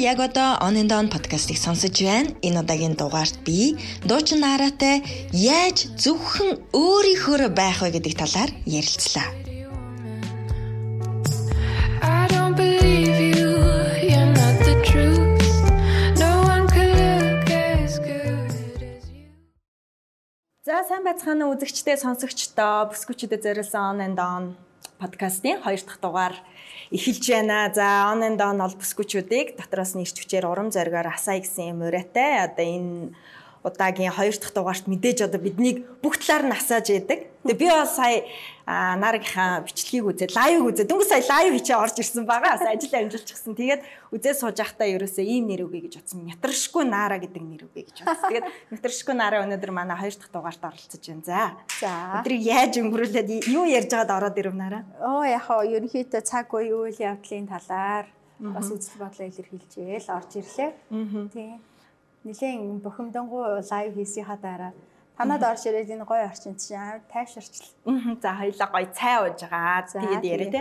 яг одоо On and On подкастыг сонсож байна. Энэ удаагийн дугаарт би дуучин нараатай яаж зөвхөн өөрийнхөө байх вэ гэдэг талаар ярилцлаа. За сайн байцгаана үзэгчдээ сонсогчдоо. Бүсгүүчдэд зориулсан On and On подкастын 2 дахь дугаар эхэлж байна. За on and on ол бүсгүүчүүдийг дотроос нь ирч хүчээр урам зоригоор асаа гэсэн юм ураатай. Одоо энэ удаагийн хоёр дахь дугаарт мэдээж одоо биднийг бүх талаар нь асааж яадаг. Тэгээ би бол сая наргийнхаа бичлэгийг үзээд лайв үзээд дөнгөж сая лайв хийчээ орж ирсэн байгаа. Сая ажил амжилчихсан. Тэгээд үзээд сууж байхдаа ерөөсөө ийм нэр үгүй гэж бодсон. Нятрашгүй наара гэдэг нэр үгүй гэж бодсон. Тэгээд нятрашгүй наара өнөөдөр манай хоёр дахь дугаарт оролцож байна. За. За. Өдрийг яаж өнгөрүүлээд юу ярьж байгаад ороод ирэв нараа? Оо яг хоо ерөнхийдөө цаг үе үйл явдлын талаар бас үзэл бодлоо илэрхийлжээ л орж ирлээ. Тийм нэлээд бухимдангуй лайв хийсийнхаа дараа танад орж ирээд энэ гоё орчинд чинь амар тайвширчл. За хоёлаа гоё цай ууж байгаа. Тэгээд яриа те.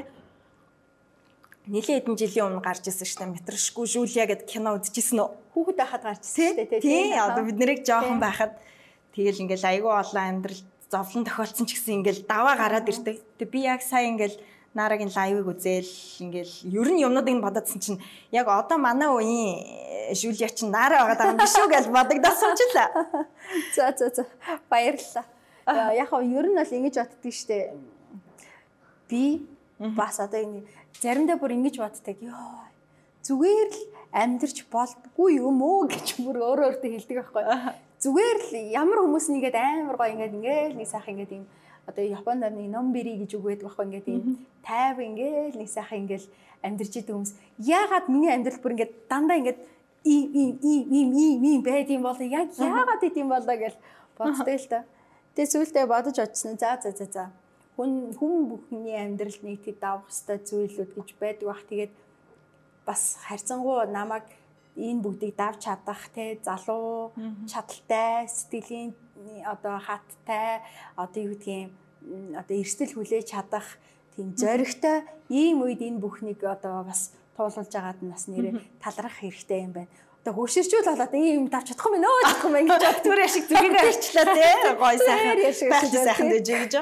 Нилээ хэдэн жилийн өмнө гарч ирсэн дээ. Метршгүй Жулия гэдэг кино үзчихсэн үү? Хүүхэд байхад гарч ирсэн дээ. Тийм. Одоо бид нэрийг жоохон байхад тэгэл ингээл айгүй олон амьдрал зовлон тохиолдсон ч гэсэн ингээл даваа гараад ирдэг. Тэгээ би яг сая ингээл Нарагийн лайвыг үзэл ингээл ер нь юмнуудыг бодоодсэн чинь яг одоо манай үеийн Жулия чинь Нара байгаа юм биш үү гэж бодогдсон ч л. За за за баярлалаа. Яг нь ер нь бол ингэж боддөг штэ. Би бас одоо ингэ заримдаа бүр ингэж боддог. Йоо зүгээр л амьдрч болдгүй юм уу гэж бүр өөрөө өөртөө хэлдэг байхгүй. Зүгээр л ямар хүмүүс нэгээд амар гоё ингээд ингээд нэг сайхан ингээд юм одоо Японд нэг номбери гэж үг байдаг байхгүй ингээд ийм тайв ингээл нэг сайхан ингээл амьдарч идэг хүмүүс яагаад миний амьдрал бүр ингээд дандаа ингээд ийм ийм ийм ийм ийм ийм байд юм бол яг яагаад идэм болоо гэж боддөө л та. Тэгээ зүйлдээ бодож очсон. За за за за. Хүн хүн бүхний амьдралд нэг тийм давах хэвээр зүйлүүд гэж байдаг бах. Тэгээд бас харьцангуй намайг энэ бүгдийг давж чадах те залуу чадaltaй сэтгэлийн одоо хаттай одоо юу гэдгийг одоо эрсдэл хүлээж чадах тийм зоригтой ийм үед энэ бүхнийг одоо бас туулуулж агаад нь бас нэрээ талрах хэрэгтэй юм байна одоо хөшөрчүүл болоод ийм давч чадах юм байна өө чадах юм байна гэж. Түр яшиг зүгийг арчлаа тий гой сайхан. байх сайхан дэж гэж.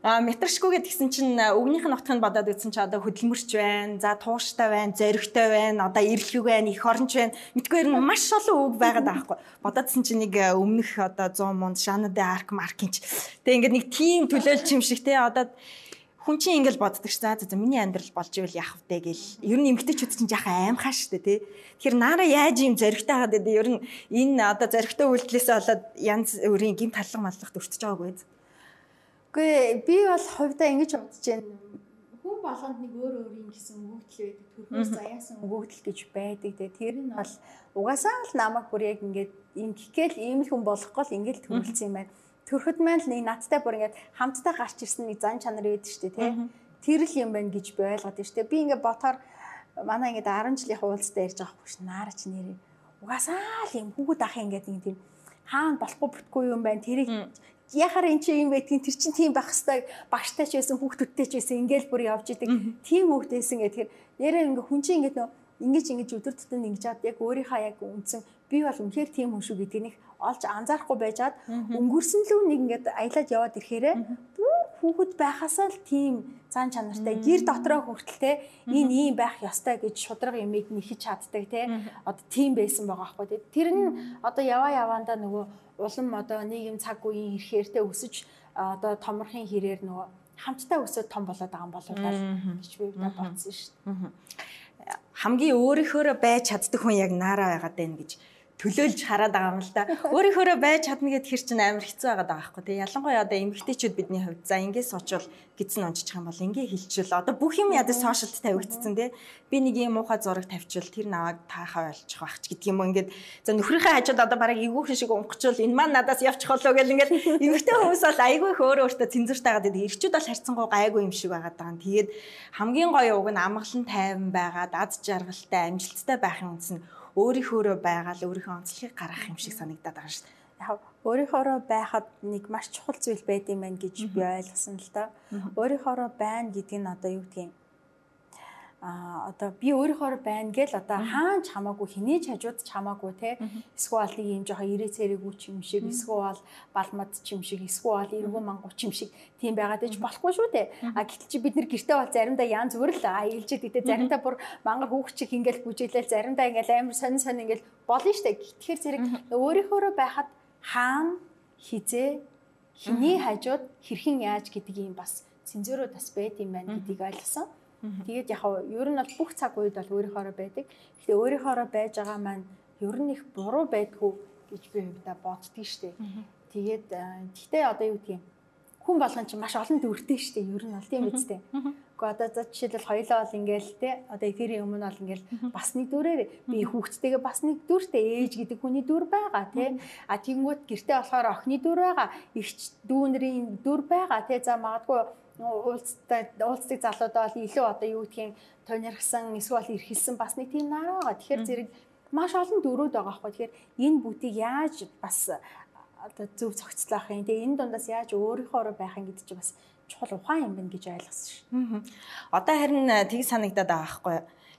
А метршгүйгээд гисэн чинь өгнийх нь нутгийг бодоод үзсэн чи одоо хөдөлмөрч байна за тууштай байна зоригтой байна одоо эрлэг байна их оронч байна. Мэдгүй ер нь маш олон үг байгаад байгаа хгүй бодоодсэн чи нэг өмнөх одоо 100 мунд шанаде арк маркинч. Тэг ингээд нэг тим төлөөлч юм шиг тий одоо хүн чинь ингээл боддог ш. За за миний амьдрал болж ивэл яах вэ гэл. Ер нь эмгтээчүүд чинь жаахан аимхаа штэ тий. Тэгэхээр наара яаж юм зоригтой хагаад байдэ. Ер нь энэ одоо зоригтой үйлдэлээсээ болоод янз бүрийн гим таллах маллахт өртөж байгаагүй. Үгүй би бол хувьдаа ингэж бодож байна. Хүн болгонд нэг өөр өөрийн гэсэн өгөгдөл байдаг. Төрхөөс заяасан өгөгдөл гэж байдаг. Тэр нь бол угаасаа л намайг бүр яг ингээд юм гихгээл ийм хүн болохгүй л ингээд төрүүлсэн юм байна төрөхөд маань л нэг надтай бүр ингээд хамтдаа гарч ирсэн нэг зан чанар шүү дээ тий. Тэр л юм байна гэж би ойлгоод дээ. Би ингээд ботоор манай ингээд 10 жилийн хуулцтай ярьж байгаа хөш наарч нэрээ. Угаасаа л юм хүүхэд ах ингээд нэг тийм хаана болохгүй бүтгүй юм байна. Тэрийг яхаар эн чинь юм байдгийг тэр чинь тийм байх хэвээр багштай ч байсан хүүхдүүдтэй ч байсан ингээл бүр явж идэг. Тийм хүүхдээсэн гэх тэгэхээр нэрээ ингээ хүн чинь ингээд нөө ингэж ингэж өдөр тутмын ингэж чад яг өөрийнхөө яг үндсэн би бол үнэхээр тийм хүн шүү гэдгийг нэг олж анзаарахгүй байжгаад өнгөрсөн лүү нэг ингээд аялаад яваад ирэхээрээ хүүхэд байхасаа л тийм цаан чанартай гэр дотроо хүртэл те энэ ийм байх ёстой гэж шудраг юмыг нэхэж чаддаг те одоо тийм байсан байгаа байхгүй те тэр нь одоо яваа яваандаа нөгөө улам одоо нийгэм цаг үеийн ирэхээр те өсөж одоо томорхын хэрээр нөгөө хамтдаа өсөд том болоод байгаа юм болоо гэж би бодсон шүү дээ. Хамгийн өөрийнхөө байж чаддаг хүн яг наараа байгаад байна гэж төлөөлж хараад байгаа юм л да. Өөрийнхөө байж чадна гэд хэр чинь амар хэцүү байгаа даа байхгүй тий. Ялангуяа одоо эмгэгтэйчүүд бидний хувьд за ингэ суучвал гидсэн унжчих юм бол ингэ хилчвэл одоо бүх юм ядаж сошиалд тавигдсан тий. Би нэг юм муухай зураг тавьчвал тэр наваг таахаа олчих байх ч гэдэг юм уу ингээд за нөхрийнхээ хажууд одоо бараг эвгүйхэн шиг унхчихвал энэ маань надаас явчих болоо гэл ингээд эмгэгтэй хүмүүс бол айгүй их өөрөө өөртөө цензуртай байгаа. Ирчүүд бол харьцангуй гайгүй юм шиг байгаа даа. Тэгээд хамгийн гоё уг нь амгалан тайван байгаад аз жаргалтай амжилттай байхын үндэс нь өөрийнхөөрөө байгаад өөрийнхөө онцлогийг гаргах юм шиг санагдаад байгаа шүү дээ. Яг өөрийнхоороо байхад нэг маш чухал зүйл байд юм байна гэж би ойлгосон л доо. Өөрийнхоороо байна гэдэг нь одоо юу гэдгийг а одоо би өөрийнхөө байна гэл одоо хаан ч хамаагүй хинээ ч хажууд ч хамаагүй те. Эсвэл юм жоохон ирээ цэрэгүү ч юм шиг эсвэл балмад ч юм шиг эсвэл эргүү мангуу ч юм шиг тийм байгаад иж болохгүй шүү дээ. А гэтэл чи бид нар гэртээ бол заримдаа яан зүгээр л аялжид гэдэг заримдаа бүр мангар хүүхд чиг ингээл бүжиглэл заримдаа ингээл амар сонин сонин ингээл болно штэ тэгэхээр зэрэг өөрийнхөө байхад хаан хизээ хиний хажууд хэрхэн яаж гэдэг юм бас цензуруу бас байд юм байна гэдгийг ойлгосон Тэгээд яг ер нь бол бүх цаг үед бол өөрийнхоороо байдаг. Гэхдээ өөрийнхоороо байж байгаа маань ер нь их буруу байдгүй гэж би хувьдаа боддгийг штеп. Тэгээд гэхдээ одоо юу гэдгийг хүн болгон чинь маш олон дүртэй штеп. Ер нь бол тийм үстэй. Гэхдээ одоо за жишээлбэл хоёлоо бол ингээл те одоо эфирийн өмнө бол ингээл бас нэг дүрээр би хүүхдтэйгээ бас нэг дүртэй ээж гэдэг хүний дүр байгаа те. А тэгэнгүүт гэртээ болохоор охины дүр байгаа. Игч дүүнэрийн дүр байгаа те. За магадгүй уулзтай уулздаг залуудаа бол илүү одоо юу гэдгийг тонирхсан эсвэл эрхэлсэн бас нэг тийм нараа байгаа. Тэгэхээр зэрэг маш олон дөрүүд байгаа байхгүй. Тэгэхээр энэ бүтийг яаж бас одоо зөв цогцлоох юм. Тэгээ энэ дундаас яаж өөрийнхөө байх юм гэдэг чинь бас чухал ухаан юм байна гэж ойлгосон шүү. Одоо харин тийг санагдаад байгаа байхгүй.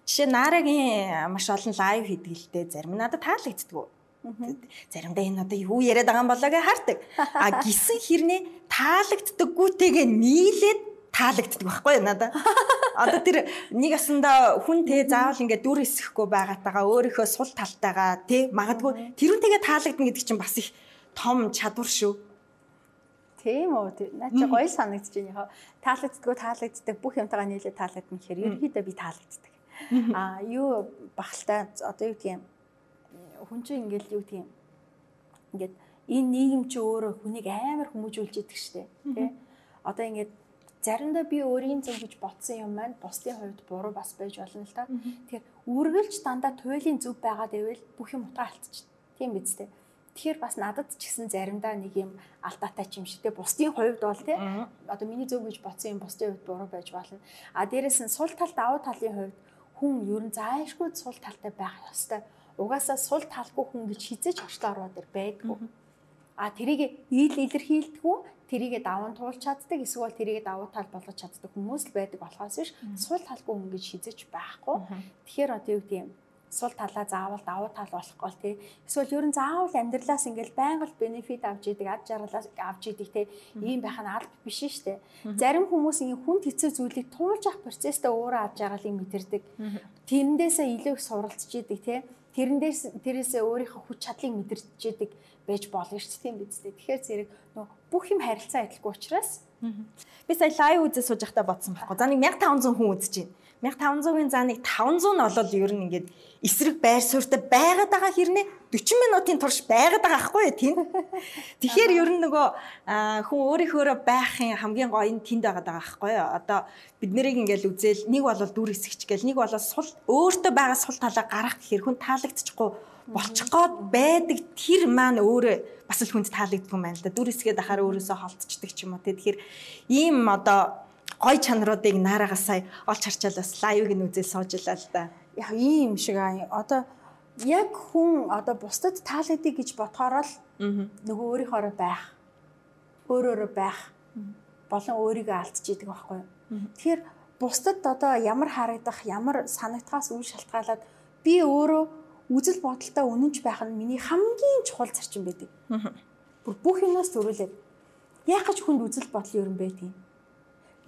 Жишээ Нарагийн маш олон лайв хийдэг л дээ. Зарим надад таалагддаг Заримдаа энэ одоо юу яриад байгаа юм болоо гэж хардаг. А гисэн хэрнээ таалагддаггүйтэйгээ нийлээд таалагддаг байхгүй юу надад. Одоо тэр нэг асанда хүн те заавал ингээд дүр эсэхгүй байгаатайгаа өөрийнхөө сул талтайгаа те магадгүй тэрүүнтэйгээ таалагдана гэдэг чинь бас их том чадвар шүү. Тийм үү. Наа чи гоё санагдаж байна. Таалагддаггүй таалагддаг бүх юмтайгаа нийлээд таалагдана гэхээр ерөнхийдөө би таалагддаг. А юу багтаа одоо юу юм хүн чинь ингээл юу юм. Ингээд энэ нийгэм чи өөрөө хүнийг амар хүмүүжүүлж идэг штэ. Тэ? Одоо ингээд заримдаа би өөрийн зөв гэж ботсон юм маань бусдын хувьд буруу бас байж болно л та. Тэгэхээр үргэлж дандаа туйлын зөв байгаад ивэл бүх юм утга алдчихна. Тийм биз дээ. Тэгэхээр бас надад ч гэсэн заримдаа нэг юм алдаатай ч юм шиг те бусдын хувьд бол те одоо миний зөв гэж ботсон юм бусдын хувьд буруу байж болно. А дээрэс нь сул тал давуу талын хувьд хүн ер нь заашгүй сул талтай байх ёстой. Угаасаа сул талгүй хүн гэж хизэж орчлоо ороод ир байдгүй. А тэрийг ил илэрхийлдэггүй тэрийг даван туулж чаддаг эсвэл тэрийг давуу тал болгож чаддаг хүмүүс л байдаг болохоос биш. Сул талгүй хүн гэж хизэж байхгүй. Тэгэхээр одоо юу гэдэг юм сул талаа заавал давуу тал болохгүй л тий. Эсвэл ер нь заавал амьдралаас ингээл байнга бенефит авч идэг, ад жаргалаас авч идэг тий. Ийм байх нь аль биш шүү дээ. Зарим хүмүүс ингэ хүн хэцүү зүйлийг туулж авах процесстэй өөрөө ад жаргалыг мэдэрдэг. Тэрнээсээ илүү их суралцж идэг тий тэрнээс тэрээсээ өөрийнхөө хүч чадлыг мэдэрч идэг байж болно шүү дээ тийм биз дээ. Тэгэхээр зэрэг бүх юм харилцаа адилгүй учраас би сая лайв үзэж сууж байхдаа бодсон байхгүй. За нэг 1500 хүн үзэж байна. 1500-ын за нэг 500 нь олол ер нь ингээд эсрэг байр суурьтай байгаад байгаа хэрнээ 40 минутын турш байгаад байгаа байхгүй тийм. Тэгэхээр ер нь нөгөө хүн өөрийнхөө байхын хамгийн гоё нь тэнд байгаад байгаа байхгүй юу. Одоо бид нэрийг ингээд үзэл нэг бол дүр хэсэгч гэл нэг бол сул өөртөө байгаа сул талаа гарах гэхээр хүн таалагдчихгүй болчих гээд байдаг тэр маань өөрөө бас л хүнд таалагддаг юм байна л да. Дүр хэсгээд ахаар өөрөөсөө холтчдаг ч юм уу. Тэгэхээр ийм одоо гой чанаруудыг наараагаас сая олж харчаал бас лайвыг нь үзэл суужлаа л да. Яг ийм шиг аа одоо яг хүн одоо бусдад таалагдгийг гэж бодохоор л нөгөө өөрийнхоороо байх өөрөөрөө байх болон өөрийгөө алдчихийдэг байхгүй. Тэгэхээр бусдад одоо ямар харагдах, ямар санагдахаас үл шалтгаалаад би өөрөө үзэл бодолтой үнэнч байх нь миний хамгийн чухал зарчим байдаг. Бүр бүх юмнаас зөрүүлээд яг гэж хүнд үзэл бодол юм бэ? тийм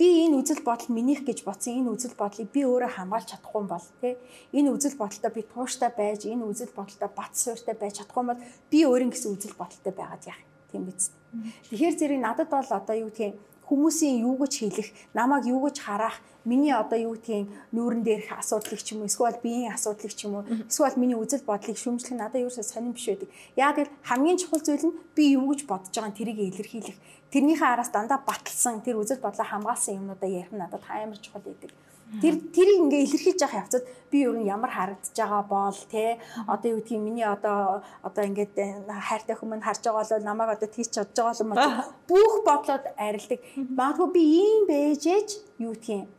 би энэ үзэл бодол минийх гэж бодсон энэ үзэл бодлыг би өөрөө хамгаалж чадахгүй бол тий. Энэ үзэл бодолтой би тууштай байж энэ үзэл бодолтой бат суурьтай байж чадахгүй бол би өөрийн гэсэн үзэл бодолтой байгаад яах тийм биз. Тэгэхээр зэрэг надад бол одоо юу гэх юм хүмүүсийн юу гэж хэлэх, намайг юу гэж харах, миний одоо юу гэдгийг нүүрэн дээрх асуудлыг ч юм уу, эсвэл биеийн асуудлыг ч юм уу, эсвэл миний үзэл бодлыг шүмжлэх надад ерөөсөө сонирн биш байдаг. Яг л хамгийн чухал зүйл нь би юу гэж бодож байгаа нь тэрийг илэрхийлэх. Тэрнийхээ араас дандаа баталсан, тэр үзэл бодлоо хамгаалсан юмнуудаа ярих надад амар чухал байдаг. Тэр тэрийг ингээ илэрхийлж явах явцад би ер нь ямар харагдаж байгаа бол те одоо юу гэдгийг миний одоо одоо ингээд э, хайртай хүмүүс харж байгаа бол намайг одоо тийч чадж байгаа юм уу бүх бодлоод арилдаг. Магадгүй би ийм бэжэж юу гэдгийг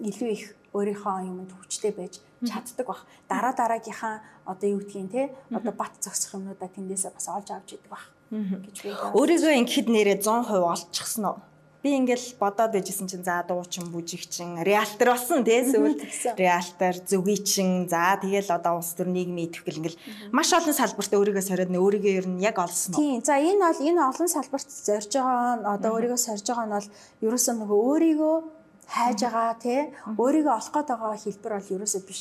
илүү их өөрийнхөө юмд хүчтэй байж чаддаг бах. Дараа дараагийнхаа одоо юу гэдгийг те одоо бат зогсох юмнуудаа тэндээсээ бас олж авч идэг бах гэж би. Өөрийгөө ингэхэд нэрээ 100% олчихсон уу? Би ингээл бодоод байжсэн чинь за дуучин бүжигчин реалтер болсон тий сүүл. Реалтер зөвгийчин за тэгэл одоо улс төр нийгмийн идэвхэл ингээл маш олон салбарт өөрийгөө сориод нэ өөрийгөө ер нь яг олсон уу тийм за энэ бол энэ олон салбарт зорж байгаа нь одоо өөрийгөө сорж байгаа нь бол ерөөсөө нөгөө өөрийгөө хайж байгаа тий өөрийгөө олох гээд байгаа хэлбэр бол ерөөсөө биш.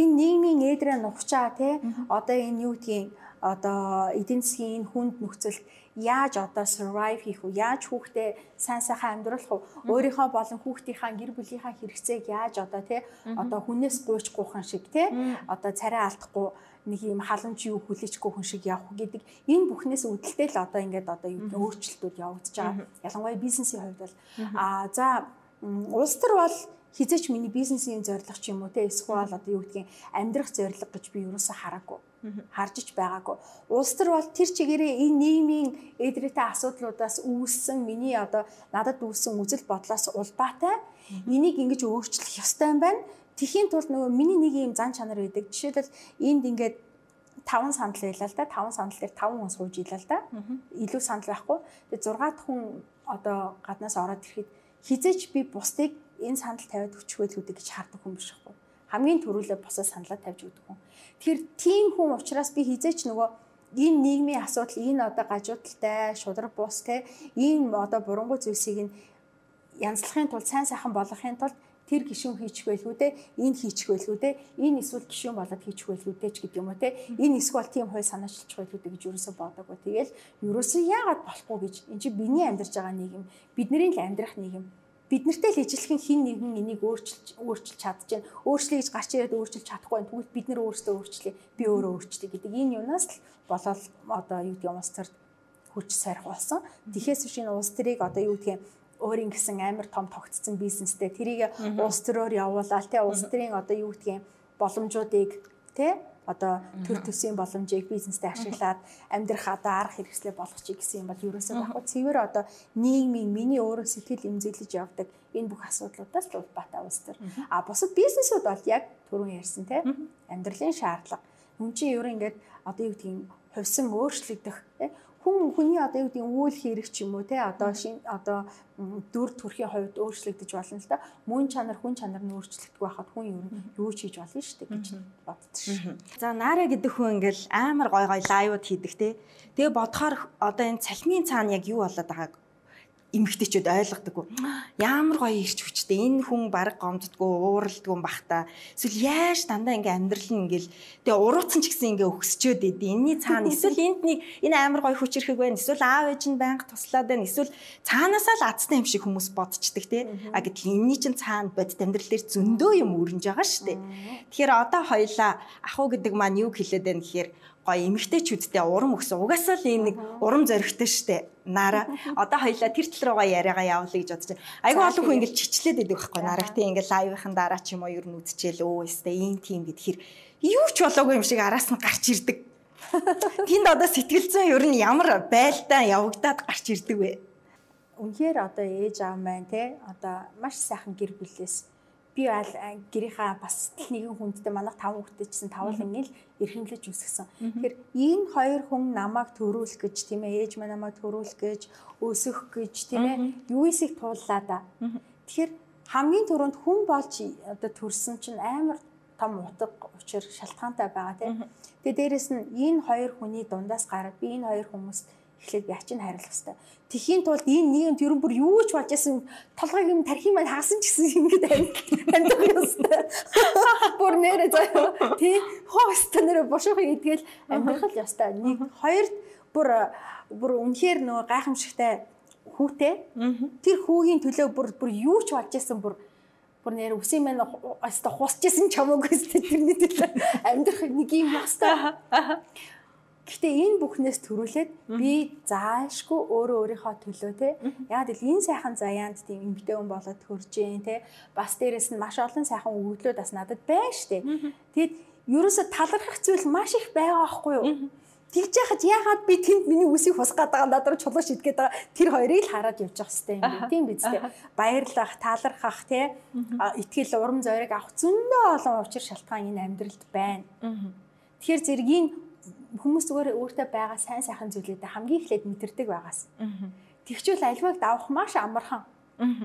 Энэ нийгмийн ээдрээ нухчаа тий одоо энэ юу гэдгийг одоо эдийн засгийн энэ хүнд нөхцөлд яаж одоо survive хийх вэ? Яаж хүүхдээ сайн сайхан амьдруулах вэ? Өөрийнхөө болон хүүхдийнхаа гэр бүлийнхаа хэрэгцээг яаж одоо тий одоо хүнээс гуйч гуухан шиг тий одоо царай алдахгүй нэг юм халамж юу хүлээчгүй хүн шиг явах гэдэг энэ бүхнээс үүдэлтэй л одоо ингээд одоо өөрчлөлтүүд явагдаж байгаа. Ялангуяа бизнесийн хувьд бол. Аа за улс төр бол хизээч миний бизнесийн зорилго ч юм уу те эсвэл одоо юу гэдгийг амьдрах зорилго гэж би ерөөсө хараагүй харж ич байгаагүй. Улс төр бол тэр чигээрээ энэ нийгмийн эдрээтэй асуудлуудаас үүссэн миний одоо надад үүссэн үзэл бодлоос улбаатай энийг ингэж өөрчлөх ёстой юм байна. Тэхийн тулд нөгөө миний нэг юм зан чанар байдаг. Жишээлбэл энд ингээд таван сандал байлаа л да. Таван сандал дээр таван хүн сууж илаа л да. Илүү сандал байхгүй. Тэгээ 6 дахь хүн одоо гаднаас ороод ирэхэд хизээч би бусдыг энэ сандал тавиад өчгөө л үдэг гэж хардаг хүн биш байхгүй. Хамгийн түрүүлээ босоо саналаа тавьж өгдөг хүн. Тэгэхээр тийм хүн учраас би хизээч нөгөө энэ нийгмийн асуудал энэ одоо гажуудалтай шудраг бус те ийм одоо бурангуй зүйлсийг нь янзлахын тулд сайн сайхан болгохын тулд тэр гişүүн хийчих байлгүй те энэ хийчих байлгүй те энэ эсвэл гişүүн болоод хийчих байлгүй те ч гэдэг юм уу те. Энэ эсвэл тийм хой санаачилчих байлгүй гэж юусоо бодоагүй. Тэгэл юусоо яагаад болохгүй гэж? Эн чинь биний амьдарч байгаа нийгэм бидний л амьдрах нийгэм бид нартэй л ижилхэн хин нэгэн энийг өөрчилж өөрчилж чадчихэв. Өөрчлөе гэж гарч ирээд өөрчилж чадахгүй байна. Тэгвэл бид нэр өөрсдөө өөрчлөе. Би өөрөө өөрчлөе гэдэг энэ юунаас л болоод одоо юу гэдэг улс төрд хүч сайрах болсон. Тэхээс шинэ улс төрийг одоо юу гэдэг өөрийн гэсэн амар том тогтцсон бизнестэй тэрийг улс төрөөр явуулаад те улс төрийн одоо юу гэдгийг боломжуудыг те одоо төр төсвийн боломжийг бизнестэй ашиглаад амьдрах одоо арга хэрэгслээ болгочих гэсэн юм бол ерөөсөө баггүй цэвэр одоо нийгмийн миний өөрөө сэтгэл имзэглэж явдаг энэ бүх асуудлуудаас л улбаатай улс төр. А бусад бизнесүүд бол яг түрүүн ярьсан те амьдралын шаардлага. Хүн чинь ерөө ингээд одоо юу гэдгийг хувьсан өөрчлөгдөх хүн хүний одоо юу гэдэг үйл хэрэг ч юм уу те одоо шин одоо дүр төрхийн хувьд өөрчлөгдөж болно л да. Мөн чанар хүн чанар нь өөрчлөгдөх байхад хүн юу юу ч хийж болно шүү дээ гэж боддог шүү. За Наара гэдэг хүн ингээл амар гой гой лайвууд хийдэг те. Тэгээ бодохоор одоо энэ цалмийн цаана яг юу болоод байгааг эмгтээчүүд ойлгодоггүй. Ямар гоё ирч хүчтэй энэ хүн баг гомддгүй ууралдгүй юм бах та. Эсвэл яаж дандаа ингээ амьдрал нь ингээл тэгээ урууцсан ч гэсэн ингээ өгсчөөд идэв. Энийний цаана эсвэл энд нэг энэ амар гоё хүч ирэх байна. Эсвэл аав ээж нь байнга туслаад байна. Эсвэл цаанаасаа л азтай юм шиг хүмүүс бодцдаг тий. А гэтэл энэний чинь цаана бодит амьдрал дээр зөндөө юм өрнж байгаа шүү дээ. Тэгэхээр одоо хоёлаа ахуу гэдэг маань юу хэлээд байна гэхээр гоё эмгтээчүүдтэй урам өгсөн. Угаасаа л ийм нэг урам зоригтой штэ. Нара одоо хоёлаа тэр тал руугаа яриагаа явуулъя гэж бодож байна. Айгүй олон хүн ингэж хичлээд идэг байхгүй нараг тий ингээл лайвын дараа ч юм уу ер нь үзчихэл өө өстэй ийм тийм гэдгийр юу ч болоогүй юм шиг араас нь гарч ирдэг. Тэнд одоо сэтгэл зүйн ер нь ямар байлдаа явагдаад гарч ирдэг вэ? Үнэхээр одоо ээж аав маань те одоо маш сайхан гэр бүлээс би аль гэрийнхаа бас нэгэн хүндтэй манайх таван хүүхдтэй чинь тавал ингээл эрхэмлэж үсгсэн. Тэгэхээр энэ хоёр хүн намайг төрүүлэх гэж тийм ээ ээж маань намайг төрүүлэх гэж өсөх гэж тийм ээ юуисыг тууллаа да. Тэгэхээр хамгийн түрүүнд хүн болж одоо төрсөн чинь амар том утга учир шалтгаантай байгаа тийм. Тэгээ дээрэс нь энэ хоёр хүний дундаас гараад би энэ хоёр хүмүүст эхлээд би ачин хариулах хэрэгтэй. Тэхийн тулд энэ нийгэмд ерөн бүр юу ч болж ясан толгойг юм тархи маань хагасан ч гэсэн ингэж амьдах ёстой. Бүр нэрэ заяа тий хоостой нэрэ бошоохыг идгээл амьдрах л ёстой. Нэг хоёрд бүр бүр үнэхээр нөгөө гайхамшигтай хүүтэй. Тэр хүүгийн төлөө бүр бүр юу ч болж ясан бүр бүр нэр үсийн маань өстө хусчихсан ч хамаагүй өстө тэрний төлөө амьдрах нэг юм ёстой. Гэхдээ энэ бүхнээс төрүүлээд би заашгүй өөрөө өөрийнхөө төлөө те. Яг л энэ сайхан заяанд тийм эмгтэй хүн болоод төрж जैन те. Бас дээрэс нь маш олон сайхан өгөгдлүүд бас надад байна штэ. Тэгэд ерөөсө талархах зүйл маш их байгаа байхгүй юу? Тэгж яхад ягаад би тэнд миний үсийг хусгаад байгаа надад чулуу шидгээд байгаа. Тэр хоёрыг л хараад явж явах хэрэгтэй юм тийм биз дээ. Баярлах, талархах те. Итгэл урам зориг авах зөндөө олон учир шалтгаан энэ амьдралд байна. Тэгэхээр зэргийн хүмүүс зүгээр өөртөө байгаа сайн сайхан зүйлүүдээ хамгийн эхлээд мэдэрдэг байгаас. Тэгчвэл альваг давах маш амархан.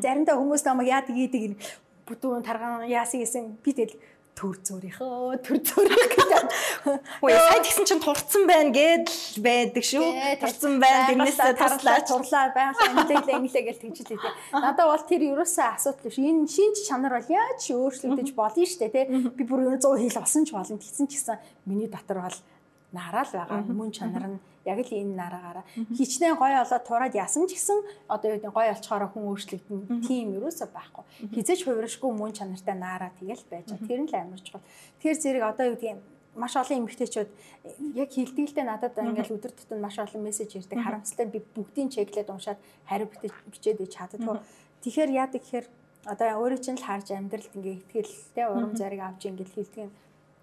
Заримдаа хүмүүс намайг яадаг ийдэг бүдүүн тарган яасан гэсэн би тэл төр зөөрийнхөө төр зөөрих гэдэг. Ой сая тэгсэн чинь турцсан байна гэд л байдаг шүү. Турцсан байна тэрнээс турлаа турлаа байгаль англиглаа инглээ гэж тэгж лээ тий. Надад бол тэр ерөөсөө асуудал биш. Энэ шинж чанар бол яаж өөрчлөгдөж болно шүү дээ тий. Би бүр 100 хил болсон ч болно. Тэгсэн ч гэсэн миний дотор бол нараал байгаа. Мөн чанар нь яг л энэ нараагаараа хичнээн гой олоод тураад ясан ч гэсэн одоо юу гэдэг гой олчхороо хүн өөрчлөгдөн тийм юусоо байхгүй. Хизэж хувиршгүй мөн чанартай наараа тэгэл байж байгаа. Тэр нь л амарч гол. Тэр зэрэг одоо юу гэдэг маш олон эмэгтэйчүүд яг хилдэгтэй надад ингээл өдөр тутмын маш олон мессеж ирдэг. Харамсалтай би бүгдийг чеклээд уншаад хариу бичээд ич чаддгүй. Тэгэхээр яадаг гэхээр одоо өөрөө чинь л харж амьдралд ингээ ихтгэлтэй урам зориг авч ингээл хилдэг.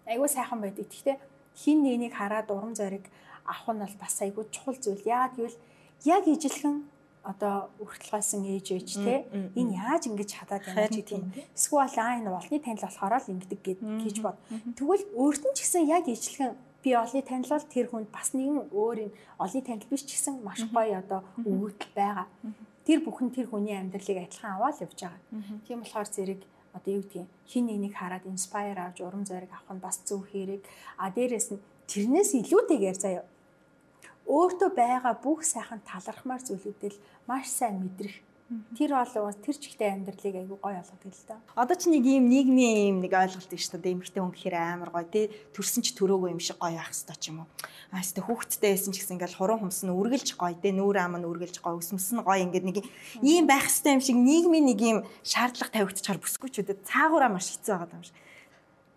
Айгуу сайхан байдаг. Гэхдээ хин нэгнийг хараад урам зориг авах нь бол бас айгүй чухал зүйл. Яагаад гэвэл яг ижилхэн одоо өртөлгөөсөн ээж ээж те энэ яаж ингэж хадаад байна ч гэдэг юм. Эсвэл аа энэ олны танил болохоор л ингэдэг гэж бод. Тэгвэл өөрт нь ч гэсэн яг ижилхэн би олны танилал тэр хүнд бас нэгэн өөр юм олны танил биш ч гэсэн маш гоё одоо өвөгдөл байгаа. Тэр бүхэн тэр хүний амьдралыг адилхан аваад явж байгаа. Тийм болохоор зэрэг одоо юу гэдгийг хин нэгнийг хараад инспайр авч урам зориг авах нь бас зөв хэрэг. А дээрэс нь тэрнээс илүүтэйгээр заяа өөртөө байгаа бүх сайхан талархмаар зүйлүүдэл маш сайн мэдрэх. Тэр бол тэр чигтээ амьдралыг айгүй гоё болгодог л да. Одоо ч нэг ийм нийгмийн ийм нэг ойлголт шүү дээ. Эмэгтэй хүн гэхээр амар гоё тий. Төрсөн ч төрөөгүй юм шиг гоё ах хэвээр ч юм уу. Аа хэвээр хүүхэдтэй байсан ч гэсэн ингээл хуран humс нь үргэлж гоё тий. Нүүр ам нь үргэлж гоё өсмөс нь гоё ингээд нэг ийм байх хэвээр юм шиг нийгмийн нэг ийм шаардлага тавигдчихаар бүсгүй ч үдэ цаагаараа маш хэцүү байгаа юм шиг.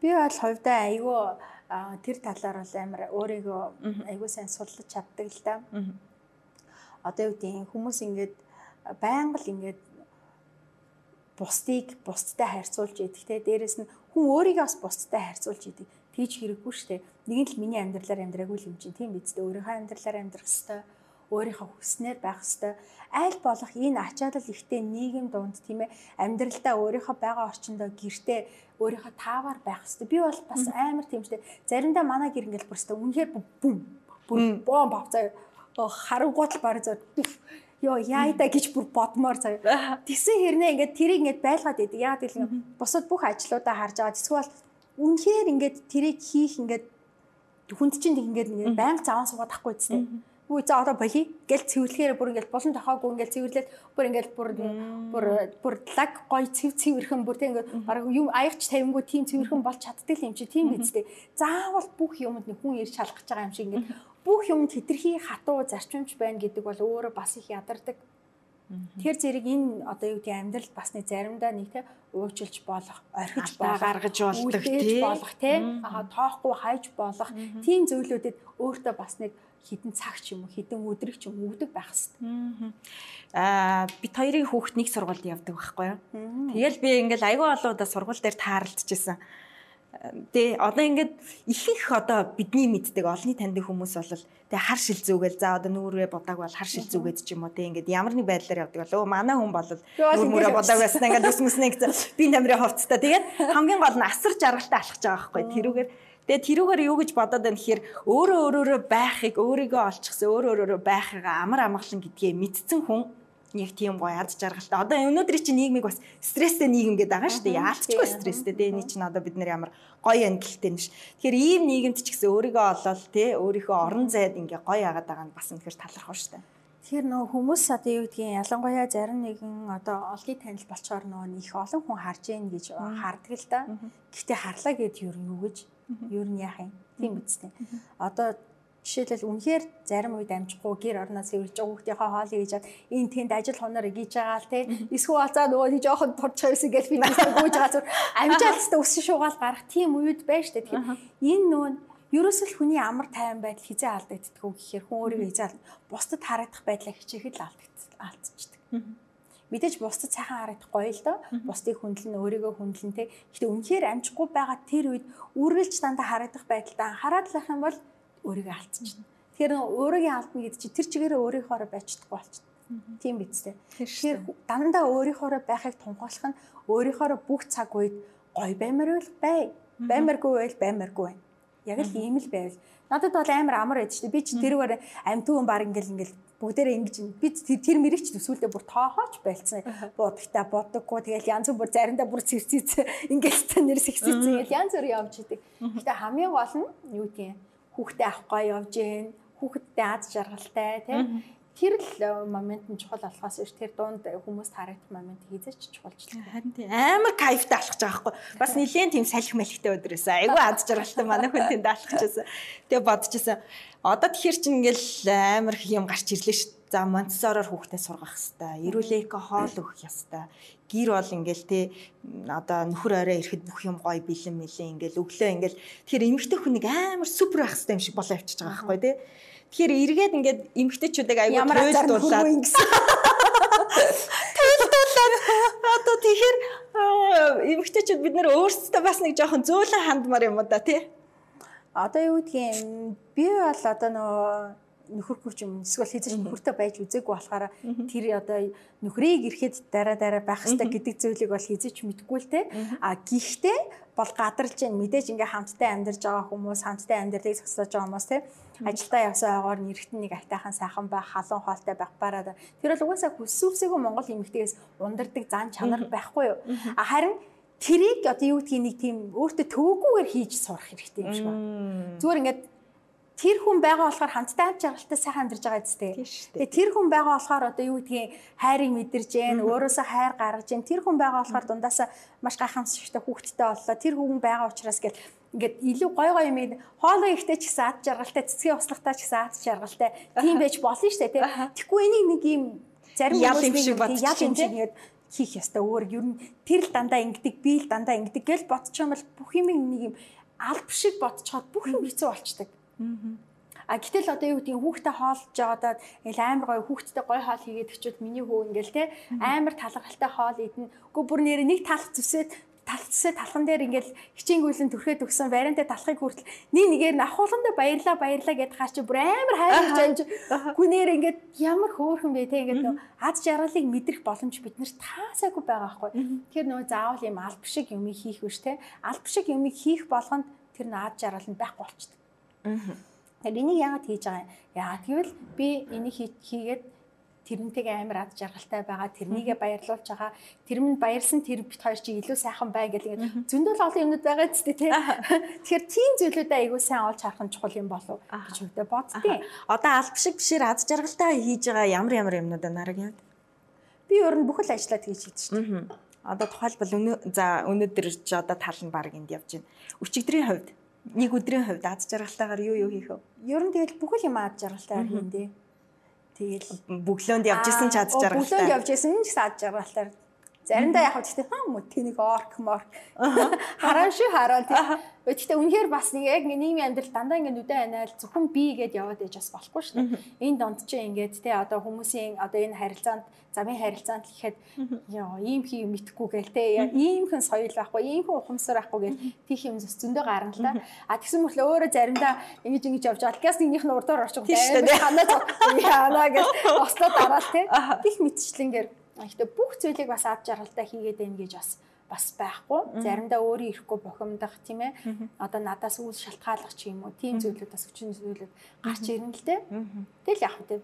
Би бол хувьдаа айгүй тэр талаар бол амар өөрийгөө айгүй сайн судлаж чаддаг л да. Одоо юу гэдэг хүмүүс ингээд байнга л ингээд бусдыг бусдтай харьцуулж идэх те. Дээрэс нь хүн өөрийгөө бас бусдтай харьцуулж идэг. Тийч хэрэггүй штэ нэг нь л миний амьдралаар амьдраагүй юм чинь. Тийм биз дээ. Өөрийнхөө амьдралаар амьдрах хэвээр өөрийнхөө хүснээр байх хэвээр аль болох энэ ачаалал ихтэй нийгэм дунд тийм ээ амьдралдаа өөрийнхөө байгаа орчиндөө гэртээ өөрийнхөө таавар байх хэвээр би бол бас амар тийм штэ заримдаа манай гэр ингээл бүр хэвээр үнэхээр бүм бүр бом бавцаа харангуут л барь зөө ёо яайда гэж бүр бодмоор заяа. Тэгсэн хэрнээ ингээд тэрийг ингээд байлгаад идэв. Яа гэвэл бусад бүх ажлуудаа харж байгаа. Эсвэл үнэхээр ингээд тэрийг хийх ингээд хүнд чинь ингээд ингээд байнга заван суугаад ахгүй зү. Үгүй за одоо боли гэл цэвэрлэхээр бүр ингээд болон тохоогүй ингээд цэвэрлээд бүр ингээд бүр бүр бүр лаг гой цэв цэвэрхэн бүр тийм ингээд баг юм аягч тавинггүй тийм цэвэрхэн болж чаддаг юм чи тийм биз дээ. Заавал бүх юмд нэг хүн ирж шалгах гэж байгаа юм шиг ингээд бүх юмд хитрхи хатуу зарчимч байна гэдэг бол өөрөө бас их ядардаг. Тэр зэрэг энэ одоо юу гэдэг амьдрал бас нэг заримдаа нэг те уучлж болох, орхиж гаргаж болдог тий болох тий аа тоохгүй хайж болох тийм зөвлөдөд өөртөө бас нэг хідэн цаг ч юм уу хідэн өдрөг ч юм өгдөг байх хэвээр. Аа бит хоёрын хүүхд нэг сургуульд явдаг байхгүй юу. Тэгэл би ингээл айгүй олоодаа сургууль дээр тааралдчихсан. Тэ одоо ингээд ихэнх одоо бидний мэддэг олонний таньдаг хүмүүс бол тэ хар шил зүгээл за одоо нүүрээ бодааг бол хар шил зүгээд ч юм уу тэ ингээд ямар нэг байдлаар явдаг бол өө манай хүн бол нүүрээ бодааг байсан ингээд өсмөснэ гэж би намрын хувцтай тэгээд хамгийн гол нь асар жаргалтай алхаж байгаа байхгүй. Тэрүүгээр Тэгээ тэрүүгээр юу гэж бодоод байна гэхээр өөрөө өөрөөрөө байхыг өөрийгөө олчихсан өөрөө өөрөөрөө байхыг амар амгалан гэдгээ мэдсэн хүн нэг тийм гоё ад жаргалтай. Одоо өнөөдөр чинь нийгмиг бас стресстэй нийгэм гэдэг байгаа шүү дээ. Яалтчгүй стресстэй. Тэгээ энэ чинь одоо бид нар ямар гоё ангилалтай нэш. Тэгэхээр ийм нийгэмд ч гэсэн өөрийгөө олоод те өөрийнхөө орон зайд ингээ гоё агаад байгаа нь бас үнэхээр талархав шүү дээ. Тэгэхээр нөө хүмүүс одоо юу гэдгийг ялангуяа зарим нэгэн одоо олгийн танил болчоор нөө их олон хүн харж ийн гэж хардаг л да. Гэхдээ харлаа гэд юу юу гэж юу нь яах юм. Тийм үстэй. Одоо Жишээлбэл үнэхээр зарим үед амжихгүй гэр орноос ирж хүүхдийнхээ хоолыг хийж чад энэ тэнд ажил хоноор гийж байгаа л те. Эсвэл цаа нөгөө нэг жоохон турчих байсан гэж би нэг гүйж байгаа зүр. Амжаалцтай өссөн шугаал гарах тийм үед байж штэ. Тэгэхээр энэ нөгөө ерөөсөл хүний амар тайван байдал хизээ алдагддаг уу гэхээр хүн өөрийгөө хизээ бусдад харагдах байдлаа хичээхэд л алдчихдаг мэдээж бусдад сайхан харагдах гоё л доо. Бусдыг хүндлэн өөрийгөө хүндлэн те. Гэхдээ үнэхээр амжихгүй байгаа тэр үед үргэлж дандаа харагдах байдалтай. Анхаарал тавих юм бол өөрийгөө алдчихна. Тэгэхээр өөрийгөө алдна гэдэг чинь тэр чигээрээ өөрийнхоороо байцдаггүй болчихно. Тийм биз дээ. Тэгэхээр дандаа өөрийнхоороо байхыг тунхаглах нь өөрийнхоороо бүх цаг үед гоё баймар байл бай. Баймаргүй байл баймаргүй байна. Яг л ийм л байвал. Надад бол амар амар байд шүү дээ. Би чи тэрүүгээр амтүүн баг ингээл ингээл бүгдээрээ ингэж би тэр мэрэгч төсвөлдөө бүр тоохооч байлцсан. Будагтаа бодоггүй тэгэл янз бүр заримдаа бүр цэвцэц ингээл та нэр сэгцэцэн ингээл янз бүр явж идэг. Гэтэ хамгийн гол нь юу гэдгийг хүүхдээ авахгүй явж гэн хүүхэдтэй аз жаргалтай тийм. Тэр л момент нь чухал болохоос ш тэр дунд хүмүүс харагдах момент хийзэж чухалч л харин тийм амар кайфтай алхаж байгаа хгүй бас нилээн тийм салхи мэлхтэй өдрөөсөн айгүй аз жаргалтай манай хүн тэнд алхажсэн тэгээ бодчихсон одоо тэгэхэр чинь ингээл амар юм гарч ирлээ ш за монтсороор хүүхдээ сургах хэвээр эрүүлэко хоол өгөх хэвээр гэр бол ингээл те одоо нөхөр орой ирэхэд бүх юм гоё бэлэн мэлэн ингээл өглөө ингээл тэгэхээр эмэгтэй хүнийг амар супер байх хэвээр юм шиг болоо явчихж байгаа байхгүй те. Тэгэхээр эргээд ингээд эмгтээчүүдийг аягүй төлөвлүүлээд төлөвлүүлээд одоо тэгэхээр эмгтээчүүд бид нэр өөрсдөө бас нэг жоохон зөөлөн хандмаар юм да тий. Одоо юу гэдгийг би бол одоо нөгөө нөхөргүй ч юм. Эсвэл хэзээ нөхөртэй байж үзээгүй болохоор тэр одоо нөхрийг ирэхэд дараа дараа байх хэрэгтэй гэдэг зүйлийг бол хэзээ ч мэдгүй л те. А гихтээ бол гадарлж जैन мэдээж ингээ хамттай амьдарч байгаа хүмүүс хамттай амьдралыг зогсоож байгаа хүмүүс те. Ажилдаа явсан ойгоор нэрхтэн нэг айтайхан сайхан байх халуун хоолтой байх бараад. Тэр бол угаасаа хүссүүсэйгөө Монгол эмэгтэйгээс ундардаг зан чанар байхгүй юу? А харин тэрийг одоо юу гэдгийг нэг тийм өөртөө төвөггүйгээр хийж сурах хэрэгтэй юм шиг байна. Зүгээр ингээд тэр хүн байгаа болохоор хамтдаа амт жаргалтай сайхан амьдарч байгаа зү. Тэгээ тэр хүн байгаа болохоор одоо юу гэдгийг хайрыг мэдэрж гэн, өөрөөсөө хайр гаргаж гэн. Тэр хүн байгаа болохоор дундаасаа маш гайхамшигтай хүүхдтэй боллоо. Тэр хүн байгаа учраас гэл ингээд илүү гой гой юм хоолой ихтэй ч гэсэн ад жаргалтай, цэцгийн услахтай ч гэсэн ад жаргалтай. Тийм байж болно шүү дээ тий. Тэгэхгүй энийг нэг юм зарим ял юм шиг бодчих юм чинь ингээд хийх ястаа өөр ер нь тэр л дандаа ингэдэг, би л дандаа ингэдэг гэл бодчих юм бол бүх юм нэг юм алб шиг бодцоход бүх юм хэцүү болчдаг. А гэтэл одоо юу гэдгийг хүүхдээ хоолж байгаадаа ингээл амар гоё хүүхдтэй гоё хоол хийгээд өчүүд миний хүү ингээл те амар талархалтай хоол идэнэ. Үгүй бүр нэр нэг талх зүсээд талцсаа талхан дээр ингээл хичээнгүйлэн төрхөд өгсөн бариантай талхыг хүртэл нэг нэгээр ахуулгандаа баярлаа баярлаа гэдээ хаа чи бүр амар хайрч амж гүнээр ингээд ямар хөөрхөн бэ те ингээд нөө аз жаргалыг мэдрэх боломж биднэрт таасаагүй байгаа байхгүй. Тэгэхээр нөө заавал юм алб шиг юм хийх биш те. Алб шиг юм хийх болгонд тэр нөө аз жаргал нь байхгүй болчихдээ Тэгэхээр энийг яагаад хийж байгаа юм? Яагаад гэвэл би энийг хийгээд тэрнтэйгээ амар ад жаргалтай байгаа тэрнийгээ баярлуулж байгаа тэр минь баярлсан тэр бит хоёр чи илүү сайхан бай гэдэг зөндөл олон юмнууд байгаа ч тийм тэгэхээр тийм зүйлүүдээ айгүй сайн олж харах нь чухал юм болов гэж үүдээ боддیں۔ Одоо алб шиг бишээр ад жаргалтай хийж байгаа ямар ямар юмнууд нараг юм. Би өөр нь бүхэл ажлаад хийж хийдэг шүү дээ. Одоо тухайлбал өнөө за өнөөдөр ч одоо тал нь баг энд явж байна. Өчигдрийн хувьд нэг өдрийн хувьд аз жаргалтайгаар юу юу хийх вэ? Ер нь тэгэл бүхэл юм аз жаргалтайгаар хийн дээ. Тэгэл бөглөөнд явж исэн ч аз жаргалтай. Бөглөөнд явж исэн ч аз жаргалтайгаар Заримдаа яг гэхдээ хаа мө тэнийг орк морк хараа шүү хараа тийм. Гэхдээ үнэхээр бас нэг яг нийгмийн амьдрал дандаа ингэ нүдэ анаал зөвхөн би гэдээ яваад ээж бас болохгүй шүү дээ. Энэ донд чи ингээд те одоо хүмүүсийн одоо энэ харилцаанд замын харилцаанд гэхэд ёо ийм хий мэдхгүй гээл те ийм хэн соёл байхгүй ийм хэн ухамсар байхгүй гээл тийх юм зөв зөндөө гарна л да. А тэгсэн мөртлөө өөрөө заримдаа ингэж ингэж явж байгаа. Гэс нэгнийх нь урдуур орчих. Ханаа зог яана гэж ослоо дараал те. Тих мэдчлэнгээр Гэхдээ бүх зүйлийг бас ад жаргалтай хийгээд байна гэж бас бас байхгүй. Заримдаа өөрөө ирэхгүй бухимдах тийм ээ. Одоо надаас үйл шалтгааллах ч юм уу. Тийм зүйлүүд бас хүчин зүйлүүд гарч ирнэ л дээ. Тэгэл яг үү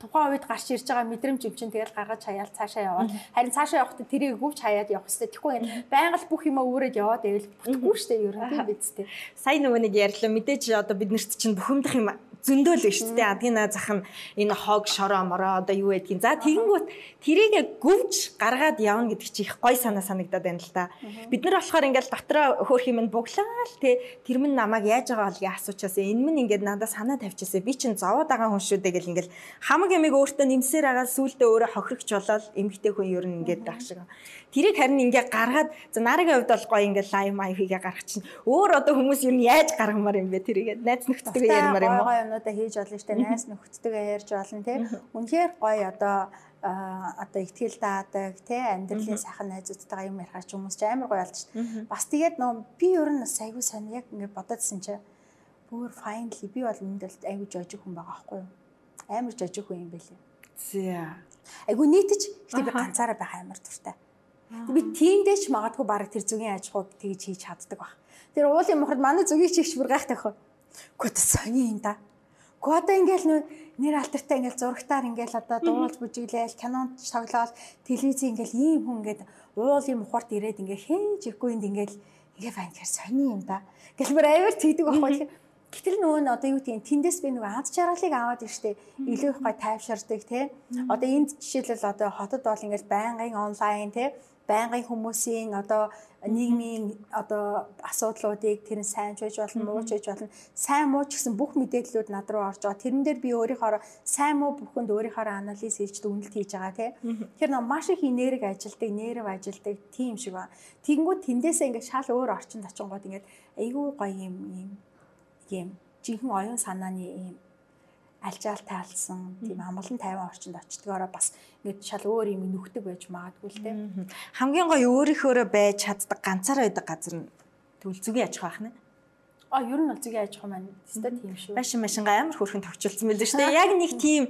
тухайн үед гарч ирж байгаа мэдрэмж юм чинь тэгэл гаргаж хаяал цаашаа яваад харин цаашаа явахдаа тэрийг өвч хаяад явах хэрэгтэй. Тэгэхгүй байнга л бүх юмаа өөрөөд яваад байвал бүтэхгүй шүү дээ ер нь тийм биз дээ. Сайн нөгөө нэг ярьлаа мэдээж одоо бид нарт чинь бухимдах юм зөндөөл биш үү? Адгийн зах нь энэ хог шороо мороо одоо юу гэдгийг. За тэгэнгүүт тэрийг гүвж гаргаад явна гэдэг чи их гой санаа санагдаад байна л да. Бид нар болохоор ингээл дотроо хөөх юм буглаа л те тэр минь намайг яаж байгаа болгийг асуучаас энэ минь ингээд надад санаа тавьчихсан. Би чинь зовоод байгаа хүн шүү дээ гэл ингээл хамаг ямиг өөртөө нэмсээр агаад сүулдэ өөрөө хохирогч болоод эмгтэй хүн ер нь ингээд байх шиг. Тэрийг харин ингээ гаргаад за нарагийн хувьд бол гоё ингээ лайв маяг хийгээ гаргах чинь өөр одоо хүмүүс ер нь яаж гаргамаар юм бэ тэрийг найз нөхдөдөө ярмаар юм уу? Юмнуудаа хийж болно штэ найз нөхдөдөө ярьж болно тий. Үнэхээр гоё одоо одоо ихтгэл даадаг тий амьдралын сайхан найзуудтайгаа юм ярих ч хүмүүс ч амар гоё алдчих. Бас тэгээд нөө би ер нь айгүй сайн яг ингэ бодоодсэн чи бүр finally би бол үүнд л айгүй жожиг хүн байгаа байхгүй юу? Амар жожиг хүн юм байлээ. За. Айгүй нийтэж гэтээ би ганцаараа байх амар дуртай. Би тиймдээ ч магадгүй баг тэр зүгийн аж ахуйг тэгж хийж чаддаг баг. Тэр уулын мохорд манай зүгийн чигч бүр гайхтай хөө. Гэхдээ сони юм да. Гэхдээ одоо ингээл нөө нэр алтартай ингээл зурагтаар ингээл одоо дуулж бүжиглээл кинонд тоглоол телевиз ингээл ийм хүн ингээд уулын мохорт ирээд ингээ хээж ихгүй энд ингээл ингээ байна гэхэр сони юм да. Гэл бүр авир тэгдэг байхгүй. Гэтэл нөгөө нь одоо юу тийм тэндээс би нөгөө ад жаргалыг аваад иржтэй илүү их гой тайвширдаг тий. Одоо энд жишээлбэл одоо хотод бол ингээл байнгын онлайн тий байнгын хүмүүсийн одоо нийгмийн одоо асуудлуудыг тэр нь сайн ч байж болно, муу ч байж болно. Сайн муу ч гэсэн бүх мэдээллүүд над руу орж байгаа. Тэрэн дээр би өөрийнхөө сайн муу бүхэнд өөрийнхөө анализ хийж дүгнэлт хийж байгаа тий. Тэр нэг маш их энерги ажилдаг, нерв ажилдаг тийм шиг ба. Тэгэнгүүт тэндээсээ ингээд шал өөр орчинд очингууд ингээд айгүй гоё юм юм юм жинхэнэ оюун санааны юм альжаал таалсан тийм амгалан тайван орчинд очдгоороо бас ингээд шал өөр юм нүхдэг байж магадгүй л те. Хамгийн гоё өөрийнхөөрөө байж чаддаг ганцаараа байдаг газар нь тэгвэл зүгийн аж ахуй байна. А ер нь бол зүгийн аж ахуй маань тест тийм шүү. Машин амар хөрхэн товчлсон байл шүү дээ. Яг нэг тийм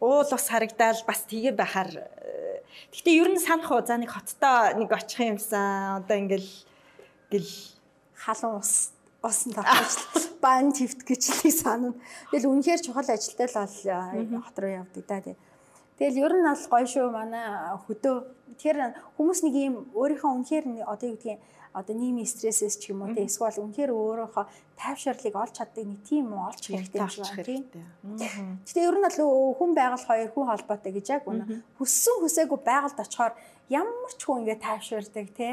уул ус харагдаал бас тгээ байхаар э, Гэхдээ ер нь санах уу за нэг хоттой нэг очих юмсан одоо ингээл гэл халуун ус усан тавьж бан твт гэжлийг санана. Тэгэл үнэхээр чухал ажилтай л хот руу явдаг да тий. Тэгэл ер нь бол гоё шүү манай хөдөө тэр хүмүүс нэг юм өөрийнхөө үнэхээр одоо юу гэдгийг одоо нийгмийн стрессээс ч юм уу тий эсвэл үнэхээр өөрийнхөө тайвширлыг олж чаддаг нэг тийм олж хэрэгтэй юм байна тий. Гэтэ ер нь бол хүн байгаль хоёр хүн холбоотой гэж яг үнэ хүссэн хүсээгүй байгальд очихоор ямар ч хүн ингэ тайвширдаг тий.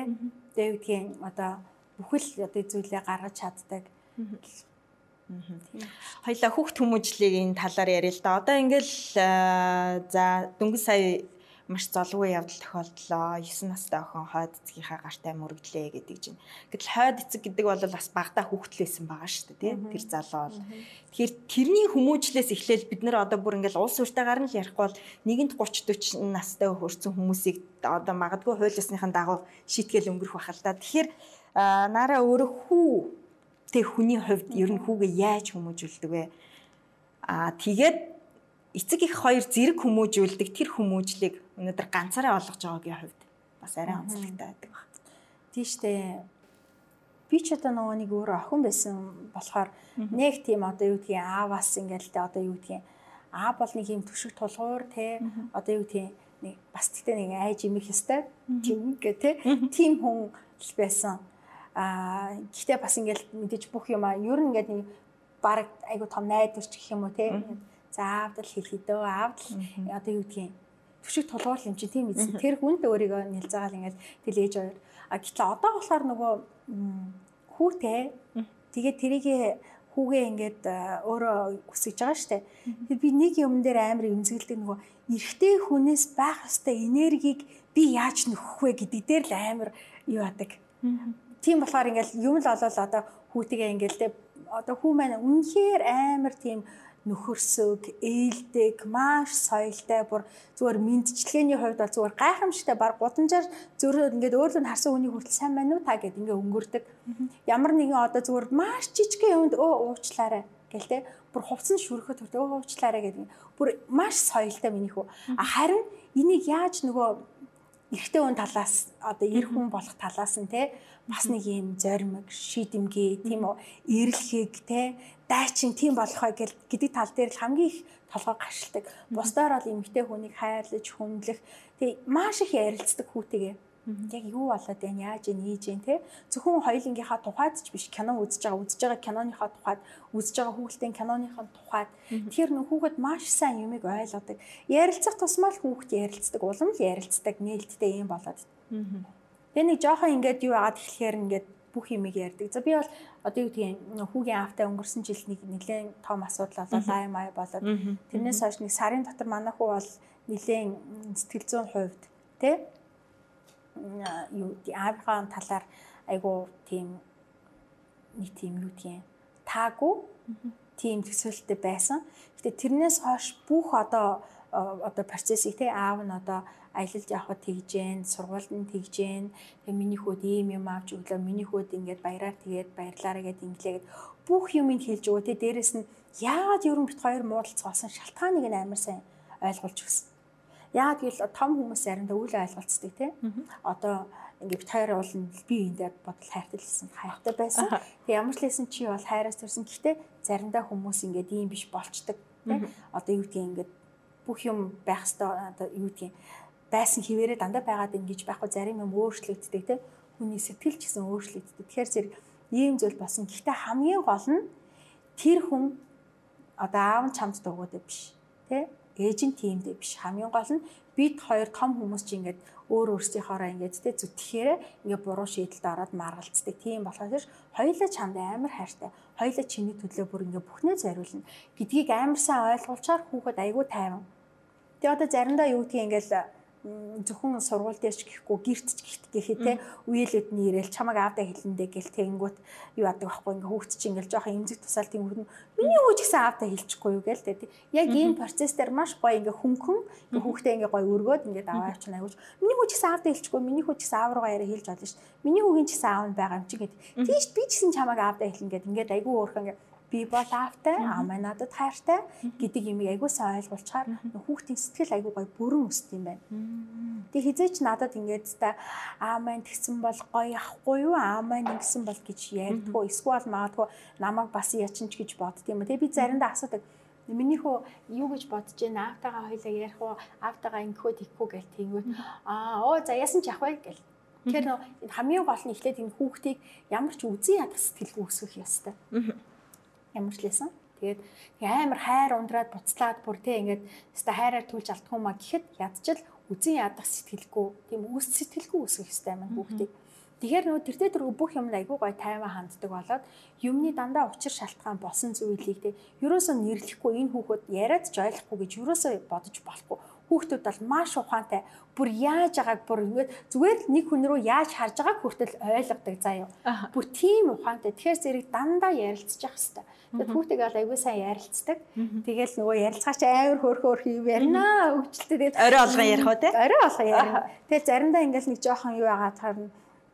Тэгээ юу гэдгийг одоо бүхэл одоо зүйлээ гаргаж чаддаг. Хоёлаа хүүхд хүмүүжлийг энэ талаар яриа л да. Одоо ингээл за дөнгөж сая маш золгүй явдал тохиолдлоо. 9 настай охин хойд эцгийнхаа гартаа мөрөглөө гэдэг чинь. Гэтэл хойд эцэг гэдэг бол бас багада хүүхдлээсэн байгаа шүү дээ, тийм тэр залуу бол. Тэгэхээр тэрний хүмүүжлээс эхлээл бид нэр одоо бүр ингээл улс уртаагаар нь л ярихгүй бол нэгэнт 30 40 настай хөрсөн хүмүүсийг одоо магадгүй хуулиасныхан дагуу шийтгэл өнгөрөх бахал та. Тэгэхээр нараа өөрөө хүү тэг хүний хувьд ер нь хүүгээ яаж хүмүүжүүлдэг вэ? Аа тэгээд эцэг их хоёр зэрэг хүмүүжүүлдэг тэр хүмүүжлийг өнөөдөр ганцаараа олгож байгаагийн хувьд бас арай онцлогтой байдаг. Баг. Тийштэй би ч одоо нөгөө нэг өөр охин байсан болохоор нэг тийм одоо юу гэдгийг ааваас ингээл тэ одоо юу гэдгийг аа бол нэг юм төшиг тулгуур те одоо юу гэдгийг нэг бас тэгтээ нэг айж имэх ёстой. Тийм гэ те тийм хүн байсан Аа гэхдээ бас ингээл мэдээж бүх юм аа ер нь ингээд нэг баг айгу том найдварч гэх юм уу те. Заавдал хэлхий дөө аавдал одоо юу гэдгийг. Төшиг тулгуур юм чи тийм эзэн тэр хүнд өөрийгөө нэлзаагаал ингээд тэлээж хоёр. А гэтэл одоо болохоор нөгөө хүүтэй. Тэгээд тэрийгээ хүүгээ ингээд өөрөө хүсэж байгаа штэ. Тэр би нэг юм дээр амар эмзэгэлдэг нөгөө эрэгтэй хүнээс байх хэвээр энергийг би яаж нөхөх вэ гэдэг дээр л амар юу яадаг. Тийм болохоор ингээл юм л олол одоо хүүтгээ ингээл те одоо хүү маань үнэхээр амар тийм нөхөрсөг, ээлдэг, маш соёлтой, бүр зүгээр мэдчилгээний хувьд бол зүгээр гайхамшигтай баг гудамжаар зөрөө ингээд өөрлөө харсан хүний хүртэл сайн байна уу та гэд ингээд өнгөрдөг. Ямар нэгэн одоо зүгээр маш жижигхэн юмд өө уучлаарай гэл те бүр хувцсан шүрхөд хүртэл өө уучлаарай гэдэг. Бүр маш соёлтой миний хүү. Харин энийг яаж нөгөө эрэгтэй хүн талаас одоо эр хүн болох талаас нь те бас нэг юм зоримог, шийдэмгий, тийм үү, эрэлхийг те дайчин тийм болохоо гэдэг тал дээр л хамгийн их толгой гашилдаг. Бусдаар бол эмэгтэй хүнийг хайрлаж, хүндлэх тэг маш их ярилцдаг хүүтэйгээ яг юу болоод байна? Яаж нээж гин те зөвхөн хоёулынгийнхаа тухайд ч биш кино үзэж байгаа үзэж байгаа киноныхаа тухайд үзэж байгаа хүүхдийн киноныхаа тухайд. Тэр нөх хүүхэд маш сайн юмыг ойлгодог. Ярилцах тусмаа л хүүхд ярилцдаг улам л ярилцдаг нээлттэй юм болоод. Тэгээ нэг жоохон ингээд юу агаад эхлэхээр ингээд бүх юмыг ярьдаг. За би бол одоо юу гэдгийг хүүгийн аавтай өнгөрсөн жил нэг нэлээд том асуудал болоо лай май болоод. Тэрнээс хойш нэг сарын дотор манай хүү бол нэлээд сэтгэл зүйн хувьд тий юу Авраам талаар айгу тийм нэг тийм юу тийм таагүй тийм төсөөлтөй байсан. Гэтэ тэрнээс хойш бүх одоо э, одоо процессыг тий аав нь одоо аялалд явхад тэгжээн, сургуульд нь тэгжээн, тэгээ миний хүүд ийм юм авч өглөө миний хүүд ингээд баяраар тэгээд баярлаарэ гэд инглээгээд бүх юмыг хэлж өгөө тий дээрэс нь яагаад ерөн бит хоёр муудалцсан шалтгааныг нь амар сайн ойлгуулж өгсөн. Яг л том хүмүүс заримдаа үл ойлголцдог тий. Одоо ингээд бит хоёр уулын би эндээ бодол хайртай лсэн хайртай байсан. Тэг ямар ч лсэн чи бол хайраас төрсэн. Гэхдээ заримдаа хүмүүс ингээд ийм биш болчдөг. Тэ одоо юу гэдгийг ингээд бүх юм байх хэвээр одоо юу гэдгийг байсан хിവэрэ дандаа байгаад ингэж байхгүй зарим юм өөрчлөгддөг тэ хүний сэтгэл ч гэсэн өөрчлөгддөг. Тэгэхээр зэрэг ийм зүйл болсон. Гэхдээ хамгийн гол нь тэр хүн одоо аав нь чамд дургуудаа биш. Тэ ээж нь тиймдээ биш. Хамгийн гол нь бид хоёр том хүмүүс чи ингээд өөр өөрсдийнхоороо ингээд тэ зүтгэхээр ингээд буруу шийдэлд ороод маргалцдаг. Тийм болохоор хоёулаа чамд амар хайртай. Хоёулаа чиний төлөө бүр ингээд бүхнээ зориулна гэдгийг амар сайн ойлгуулчаар хүүхэд айгүй тайван. Тэгээ одоо заримдаа юу гэдгийг ингээд зөвхөн сургууль дээр ч гэхгүй гэрт ч гихт гэхээ те үеэлүүдний ирээл чамаг аавдаа хэлэндээ гэл тэнгүүт юу яадаг байхгүй ингээ хүүхд чинь ингээл жоохон эмзэг тусаал тийм хүүхд миний хүү ч гэсэн аавдаа хэлчихгүй юу? гээл те яг ийм процесс дээр маш гоё ингээ хөнгөн ингээ хүүхдээ ингээ гоё өргөөд ингээ даваа явчихна аягүй миний хүү ч гэсэн аавдаа хэлчихгүй миний хүү ч гэсэн аав руугаа яриа хэлж болно шүү миний хүүгийн ч гэсэн аав нь байгаа юм чи гэд. Тийш би ч гэсэн чамаг аавдаа хэлнэ гэд. Ингээ айгүй өөрхөн ингээ би бол аавтай аа мань надад хайртай гэдэг юм айгуу сайн ойлгуулчаар хүүхдийн сэтгэл айгуу гоё бүрэн өсд юм байна. Тэг хизээч надад ингээд та аа мань тэгсэн бол гоё ахгүй юу? Аа мань ингэсэн бол гэж ярьдгөө эсвэл магадгүй намайг бас ячинч гэж бодд юм. Тэг би заримдаа асуудаг миний хөө юу гэж бодож байна аавтайгаа хоёлаа ярих уу? Аавтайгаа ингэхөө тийхүү гэл тэнгүүт аа оо за яасан ч явах гэл. Тэгэхээр хамгийн гол нь эхлээд энэ хүүхдийг ямар ч үзэн ядах сэтгэлгүй өсгөх ёстой ямар ч лээсэн. Тэгээд амар хайр ундраад буцлаад бүр тэ ингээд өста хайраар түлж алдах юм а гэхэд ядчил үзэн ядах сэтгэлгүй тийм үс сэтгэлгүй үсгэх хэрэгтэй маань хүүхдийг. Тэгэхээр нөгөө тэр дээр бүх юм айгүй гой тайван ханддаг болоод юмны дандаа учир шалтгаан болсон зүйлийг те ерөөсөө нэрлэхгүй энэ хүүхэд яриад ч ойлгохгүй гэж ерөөсөө бодож болохгүй хүүхдүүд бол маш ухаантай. Бүр яаж байгааг бүр ингээд зүгээр л нэг хүн рүү яаж харж байгааг хүртэл ойлгодог заа юу. Бүр тийм ухаантай. Тэгэхээр зэрэг дандаа ярилцчих хэвээр. Тэгээд хүүхдийг бол аягүй сайн ярилцдаг. Тэгэл нөгөө ярилцгаач амар хөөх хөөх юм ярина. Өгчлөлтөө тэгээд орой олгон ярих уу те? Орой олгон ярина. Тэгээд заримдаа ингээд нэг жоохон юу яагаад харна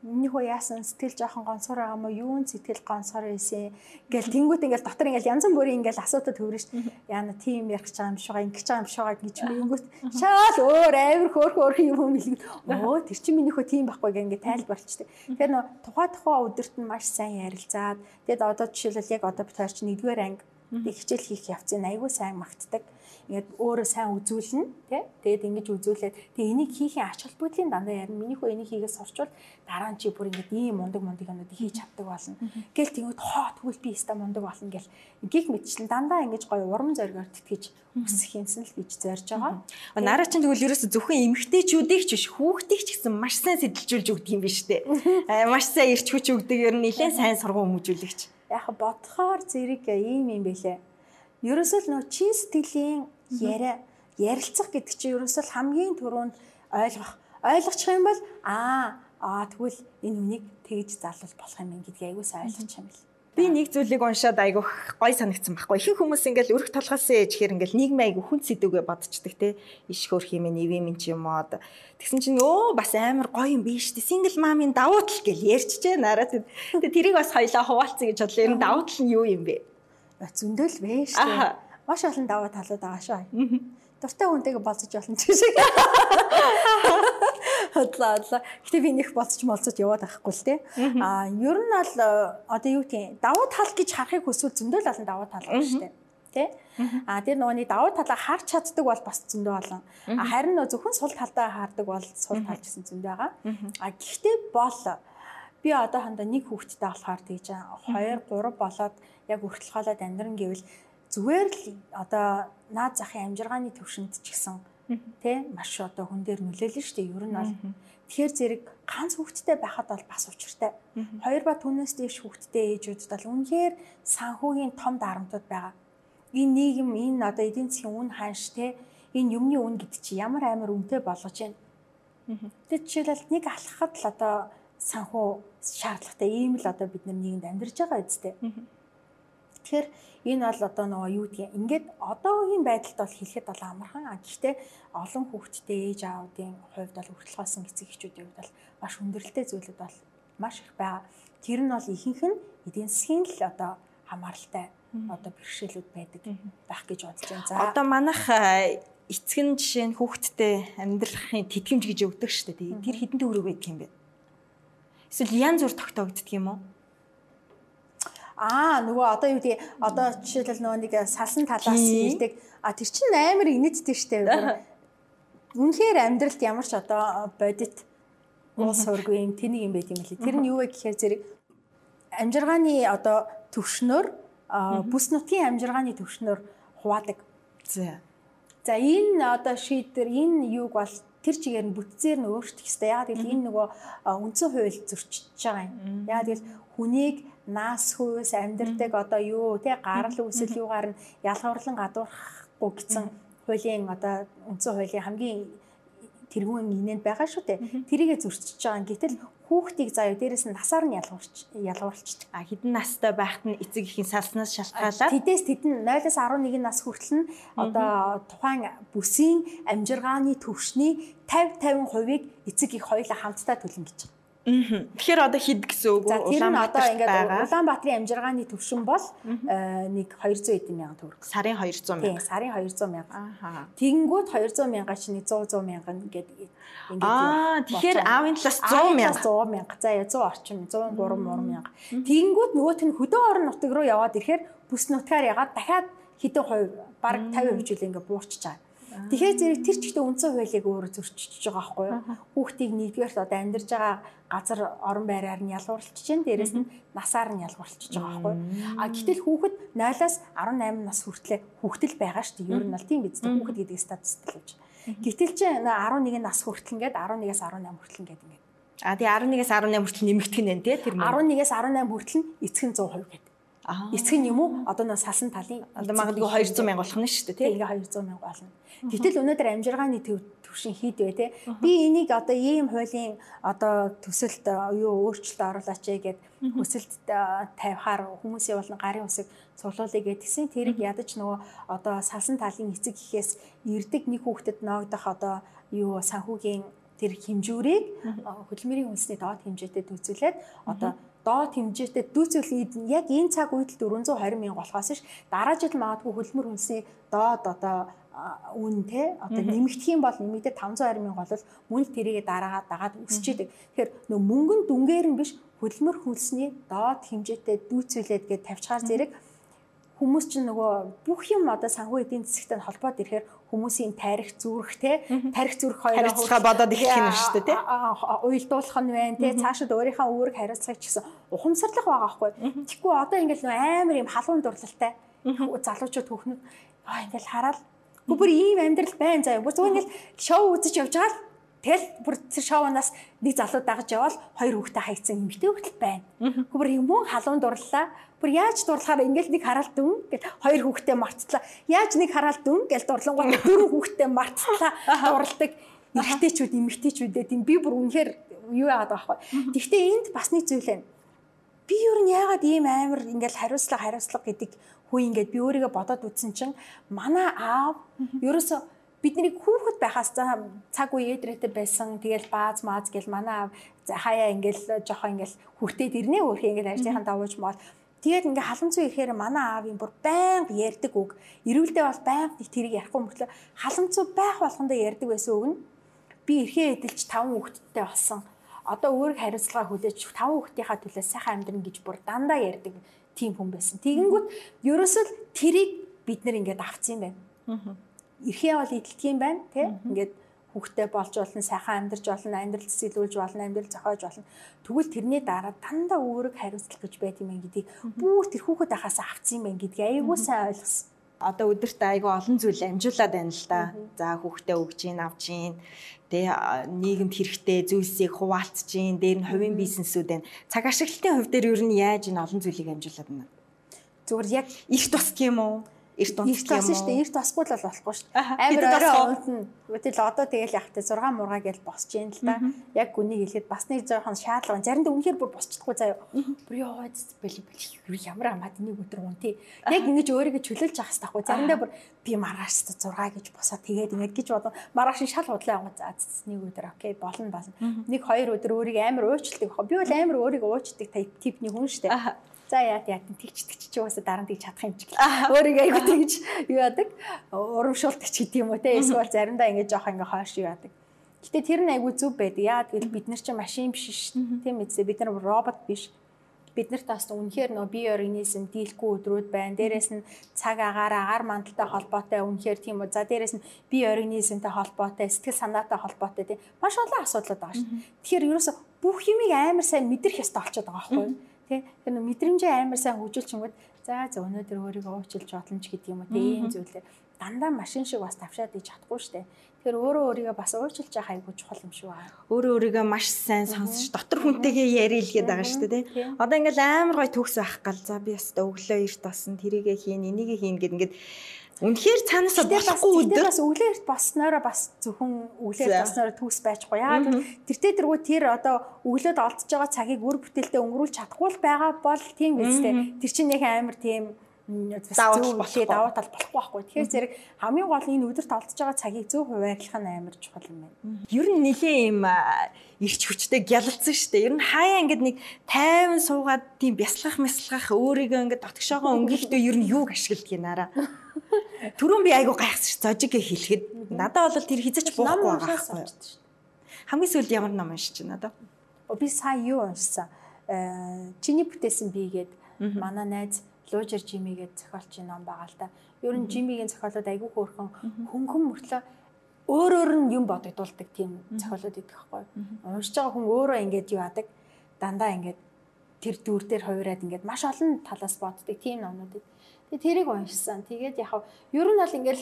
миний хөө яасан сэтгэл жоохон гонсоор байгаа мó юун сэтгэл гонсоор байсан? Ингээл тэнгуут ингээл дотор ингээл янз бүрийн ингээл асуудал төвөрнө ш яана тийм ярих байгаа юм шиг ингэж байгаа юм шиг гэж мингүүт шаал өөр авир хөөх хөөх юм хэлээ оо тэр чинь миний хөө тийм байхгүй гэнгээ ингээд тайлбарлцдаг тэгэхээр нөө тухай тухай өдөрт нь маш сайн ярилцаад тэгэд одоо жишээлбэл яг одоо бид хоёр чинь нэгдүгээр анги хичээл хийх явцын айгүй сайн магтдаг ингээд өөрөө сайн үзүүлнэ тий? Тэгээд ингэж үзүүлээд тэгээ энийг хийхин ач холбогдлын дандаа ярина миний хөө энийг хийгээс сурчвал дараа нь чи бүр ингээд ийм мундаг мундаг юмнууд хийж чаддаг болно. Гэл тэгвэл хоо тэгвэл би өста мундаг болно гэл. Гих мэтчлэн дандаа ингэж гоё урам зоригоор тэтгэж өсөх юмсан л гэж зорж байгаа. Нараа чинь тэгвэл ерөөсө зөвхөн эмгтээчүүдийг ч биш хүүхдийг ч гэсэн маш сайн сэтэлжүүлж өгдөг юм биш үү? Маш сайн ирч хүч өгдөг ер нь нэлээд сайн сургууль хүмүүжүүлэгч. Яг бодхоор зэрэг ийм юм бэлээ. Ерөөсөө л нөө чин сэтгэлийн яриа ярилцах гэдэг чинь ерөөсөө хамгийн түрүүнд ойлгох ойлгочих юм бол аа аа тэгвэл энэ үнийг тэгж залуул болох юм гэдгийг аягуулсаа ойлгочих юм бэл. Би нэг зүйлийг уншаад айгуух гой санагдсан байхгүй. Ихэнх хүмүүс ингээл өрх толгоосоо ээжхээр ингээл нийгмийн айгуу хүн сэдвгээ бодцдаг те. Иш хөрх юм нэвэм ч юм уу. Тэгсэн чинь өө бас амар гоё юм биш те. Сингл мамын давуу тал гэл ярьчихжээ нараа. Тэгээ тэрийг бас хоёлаа хуваалцсан гэж бодлоо. Ер нь давуу тал нь юу юм бэ? Зөндөл вэ штэ маш олон даваа талууд байгаа шүү. Дуртай хүнтэйгээ болцож болно ч шиг. Хотлоо хотлоо. Гэтэ би нэх болцож молцож яваад байхгүй л те. Аа ер нь бол э, одоо юу тийм давуу тал гэж харахыг хүсвэл зөндөл олон давуу тал байна шүү дээ. Тэ? А тэр нөгөөний давуу талаа харж чаддаг бол бас зөндөө олон. Харин нөө зөвхөн сул талдаа хаардаг бол сул тал гэсэн зөндөө байгаа. А гэхдээ бол би одоо хандаа нэг хүүхэдтэй болохоор тэгж 2 3 болоод яг хүртэл хоолойд амьдран гэвэл зүгээр л одоо наад захын амжиргааны төвшөнд ч гэсэн тий маш одоо хүн дээр нөлөөлнө шүү дээ. Ер нь бол тэгэхээр зэрэг ганц хүүхэдтэй байхад бол бас учиртай. Хоёр ба түүнээс дээш хүүхэдтэй ээжүүдэд бол үнэхээр санхүүгийн том дарамтууд байгаа. Энэ нийгэм энэ одоо эдийн засгийн үн ханш тий энэ юмны үн гэдэг чи ямар амар үнэтэй болгож байна. Тэг жишээлбэл нэг алхахад л одоо санхүү шаардлагатай ийм л одоо бид нар нийгэмд амьдарч байгаа үстэй. Тэгэхээр энэ бол одоо нөгөө юу гэдгийг ингээд одоогийн байдалд бол хэлэхэд бол амархан а гэхдээ олон хүүхдтэй ээж аавуудын хувьд бол хүртэл хоосон эцэг эхчүүдийн хувьд бол маш хүндрэлтэй зүйлүүд бол маш их байгаа. Тэр нь бол ихэнх нь эдийн засгийн л одоо хамааралтай одоо бэрхшээлүүд байдаг байх гэж бодож байна. За одоо манайх эцэг нь жишээ нь хүүхдтэй амьдрахын тэтгэмж гэж өгдөг шүү дээ. Тэр хэдэн төгрөг байдаг юм бэ? Эсвэл янз бүр тогтоогддөг юм уу? Аа нөгөө одоо юу гэдэг одоо жишээлбэл нөгөө нэг салсан талаас ирдэг. А тэр чинь амар инээдтэй штэ. Үнэхээр амьдралд ямар ч одоо бодит уус сургүй юм тэнийг юм байт юм лээ. Тэр нь юу вэ гэхээр зэрэг амжиргааны одоо төвшнөр бүс нутгийн амжиргааны төвшнөр хуваадаг. За. За энэ одоо шийдвэр энэ юуг бол тэр чигээр нь бүтцээр нь өөрчлөх хэрэгтэй. Ягаад гэвэл энэ нөгөө үндсэн хууль зөрчиж байгаа юм. Ягаад гэвэл хүнийг наас хүйс амьдрдаг одоо юу те гарал үүсэл юугаар нь ялгуурлан гадуурхахгүй гэсэн хуулийн одоо үндсэн хуулийн хамгийн тэргүүн инээнд байгаа шүү дээ. Тэрийгэ зөрчиж байгаа. Гэтэл хүүхдийг заяа дээрэс нь насаар нь ялгуурч ялгуурчдаг. А хэдэн настай байхад нь эцэг ихийн салснаас шалтгаалаад тэдээс тэдэн 0-аас 11 нас хүртэл нь одоо тухайн бүсийн амжиргааны төвшний 50 50%-ийг эцэг их хоёулаа хамтдаа төлнө гэж байна. Тэгэхээр одоо хэд гэсэн үг вэ? Тэр нь одоо ингээд Улаанбаатарын амжиргааны төвшин бол э, нэг 200 эдэн мянган төгрөг. Сарын 200 мянга. Сарын 200 мянга. Тэгэнгүүт 200 мянга чинь 100 100 мянга ингээд ингээд Аа, тэгэхээр аавын талаас 100 мянга. 100 мянга. За 100 орчим 103 3 мянга. Тэгэнгүүт нөгөөт нь хөдөө орон нутаг руу яваад ирэхээр бүс нутгаар ягаад дахиад хэдэн хувь бараг 50% жилээ ингээд буурчиж байгаа. Тэгэхээр зэрэг тэр ч ихтэй үндсэн хуулийг өөрөө зөрчиж байгаа байхгүй юу? Хүүхдийг нэгдүгээрт одоо амьдарж байгаа газар орон байраар нь ялгуурлаж чинь дээрэс нь насаар нь ялгуурлаж байгаа байхгүй юу? А гэтэл хүүхэд 0-аас 18 нас хүртлээр хүүхдэл байгаа шүү дээ. Ер нь бол тийм биз дээ. Хүүхэд гэдэг статустай л гэж. Гэтэл чи 11 нас хүртэл ингээд 11-аас 18 хүртэл ингээд ингээд. А тий 11-ээс 18 хүртэл нэмэгдэх нь нэ тэр 11-ээс 18 хүртэл нь эцэг нь 100% гэдэг. Эцэг нь юм уу? Одоо нөө салсан талын одоо магадгүй 200 мянга болох нь шүү дээ тий. Тэгээ 200 мянга болно. Гэтэл өнөөдөр амжиргааны төвшин хийдвэ тий. Би энийг одоо ийм хуулийн одоо төсөлд юу өөрчлөлт оруулаач гэгээд хүсэлт тавихаар хүмүүсийн болон гарын үсэг цуглуулъя гэдгсэн. Тэрийг ядаж нөгөө одоо салсан талын эцэг гэхээс ирдэг нэг хүүхдэд ноогдох одоо юу санхүүгийн тэр хэмжүүрийг хөдөлмөрийн үндэсний доод хэмжээтэй төвцүүлээд одоо доод хэмжээтэй дүүцэл яг энэ цаг үед л 420 мянга болохоос ш дараа жил магадгүй хөдөлмөр хүнсний доод одоо үн те одоо нэмэгдэх юм бол нэмэгдээ 520 мянга бол мөн л тэрийгэ дараагаад дагаад өсчихэд. Тэгэхээр нөө мөнгөн дүнгээр нь биш хөдөлмөр хүнсний доод хэмжээтэй дүүцүүлээд гээд тавьчихаар зэрэг хүмүүс чинь нөгөө бүх юм одоо санхүү эдийн засагтай холбоод ирэхээр хүмүүсийн тарих зүрх те тарих зүрх хоёроо харилцаа бодоод их юм шүү дээ те. уйлдуулах нь байна те. Цаашид өөрийнхөө үүрэг хариуцлагыг ч гэсэн ухамсарлах байгаа байхгүй. Тэгэхгүй одоо ингээл нөө амар юм халуун дурлалтай. Залуучууд хүүхнүүд аа ингээл хараад бүр ийм амьдрал байна заяа. Бүр зүгээр ингээл шоу үзэж явж байгаа л Тэгэл бүр тэр шоунаас нэг залуу дагаж явал хоёр хүүхдээ хайцсан. Эмэгтэй хүүхдэл байна. Хөөөр юм уу халуун дурлаа. Бүр яаж дурлахаар ингээл нэг хараалт дүн гэд хоёр хүүхдээ марттлаа. Яаж нэг хараалт дүн гэл дурлангууд дөрөв хүүхдээ марттлаа дурладаг эрэгтэйчүүд эмэгтэйчүүдэд юм би бүр үнэхээр юу яагаад байгаа байхгүй. Гэхдээ энд бас нэг зүйл байна. Би юу н яагаад ийм амар ингээл хариуцлага хариуцлага гэдэг хүү ингээд би өөрийгөө бодоод үзсэн чинь манай аав ерөөсөө бидний хүүхэд байхаас цаг үе эдрэтэ байсан. Тэгэл бааз мааз гэл манай хаяа ингээл жоохоо ингээл хүртээд ирнэ өөрхий ингээл арьсынхан давууж мод. Тэгээд ингээ халан цуу ирэхээр манай аавын бүр байнга ярьдаг үг. Ирүүлдэ бол байнга нэг тэрийг ярихгүй мөртлөө халан цуу байх болгондоо ярьдаг байсан үг нь би эрхээ эдэлж 5 хүүхэдтэй болсон. Одоо өөрийг хариуцлага хүлээж 5 хүүхдийнхаа төлөө сайхан амьдрын гэж бүр дандаа ярьдаг тийм хүн байсан. Тэгэнгүүт ерөөсөө тэрийг бид нэр ингээд авцсан юм байна. Аа эрхээ бол идэлтг юм байна тий ингээд хүүхдээ болж болно сайхан амьдарч болно амьдрал цэцэлүүлж болно амьдрал зохиож болно тэгвэл тэрний дараа дандаа өөрөг хариуцлах гэж байт юм гэдгийг бүр тэр хүүхэд ахаас авцсан юм байна гэдгийг айгүй сайн ойлгосон одоо өдөрт айгүй олон зүйл амжуулаад байна л да. За хүүхдээ өгж гин авч гин. Тэ нийгэмд хэрэгтэй зүйлсийг хуваалцж гин. Дээр нь хувийн бизнесүүд байна. Цаг ашиглалтын хувь дээр ер нь яаж энэ олон зүйлийг амжуулаад байна? Зүгээр яг их тусдаг юм уу? Эрт унтдаг юм уу? Эрт шүү дээ. Эрт басгүй л болохгүй шүү дээ. Амар орой унтна. Тэгэл одоо тэгэл яг тэ 6 мурга гэж босч юм л да. Яг үнийг хэлэхэд бас нэг жоохон шаардлага. Заримдаа үнэхээр бүр босчихгүй заяа. Бүр яа бэл бэл ямар амаад нэг өдөр унтээ. Яг ингэж өөрийгөө чөлөөлж авах хэрэгтэй. Заримдаа бүр би маргааш 6 гэж босоо тэгээд ингэж гэж бодон маргааш шал худлаа яваа. За нэг өдөр окей болно болно. Нэг хоёр өдөр өөрийгөө амар уучладаг. Би бол амар өөрийгөө уучдаг типний хүн шүү дээ. За яа яа тэгчдэг чи уусаа дараа нь тэгж чадах юм чи. Өөрийгөө айгу тэгж юу яадаг урамшуулдаг ч гэдэг юм уу те. Эсвэл заримдаа ингэ жоох ингэ хойш юу яадаг. Гэтэ тэр нь айгүй зүв байдаг. Яа гэвэл бид нар чинь машин биш дээ. Тийм үстэй бид нар робот биш бид нарт бас үнэхээр нөө бие организм дийлэхгүй өдрүүд байна. Дээрээс нь цаг агаар агаар мандалтай холбоотой үнэхээр тийм үү. За дээрээс нь бие организмтай холбоотой, сэтгэл санаатай холбоотой тийм маш олон асуудлууд байгаа шүү. Тэгэхээр ерөөсө бүх юмыг амар сайн мэдрэх ёстой болчиход байгаа байхгүй юу? Тийм. Тэр мэдрэмжээ амар сайн хөгжүүлчихэнгүүт за за өнөөдөр өөрийгөө уучлж бодломж гэдэг юм уу тийм зүйлээ дандаа машин шиг бас тавшаад иж чадахгүй дээ. Тэгэхээр өөрөө өөрийгөө бас уучлж явах айгүй чухал юм шүү аа. Өөрөө өөрийгөө маш сайн сонсож дотор хүнтэйгээ ярилгээд байгаа дээ тий. Одоо ингээл амар гой төгс байх гал за би яста өглөө эрт болсон тэрийгэ хийн энийг хийн гэд ингээд Үнэхээр цаанаас болохгүй өдөр бас өглөө эрт басноороо бас зөвхөн өглөө басноороо төгс байчихгүй яа. Тэртээ тэргүй тэр одоо өглөөд олдож байгаа цагийг үр бүтээлтэй өнгөрүүлж чадахгүй байгаа бол тийм үстэй. Тэр чинь яг амар тийм давуу болохгүй давуу тал болохгүй байхгүй. Тэгэхээр зэрэг хамгийн гол энэ өдөрт олдож байгаа цагийг зөв хуваарлах нь амар чухал юм байна. Ер нь нэлээ юм ирч хүчтэй гялалцсан шүү дээ. Ер нь хаяа ингээд нэг тайван суугаад тийм бясалгах мясалгах өөрийгөө ингээд дотгошоогоо өнгөхдөө ер нь юуг ашигладаг юм араа. Түрүүн би айгу гайхсан ш. Зожиг хэлэхэд надад бол тэр хизэж буухгүй байгаа байхгүй. Хамгийн сүүлд ямар ном уншиж надад? Би сая юу уншсан? Э чиний бүтээсэн бигээд манай найз Лужер Жими гэдэг зохиолчийн ном байгаа л да. Ер нь Жимигийн зохиолууд айгүй хөөрхөн хөнгөн мөртлөө өөр өөр нь юм бодогдуулдаг тийм зохиолууд идэх байхгүй. Уншиж байгаа хүн өөрөө ингээд юу адаг дандаа ингээд тэр дүр дээр хувираад ингээд маш олон талаас боддог тийм номнууд. Тэгээ тэрийг уншсан. Тэгээд яг ер нь бол ингээд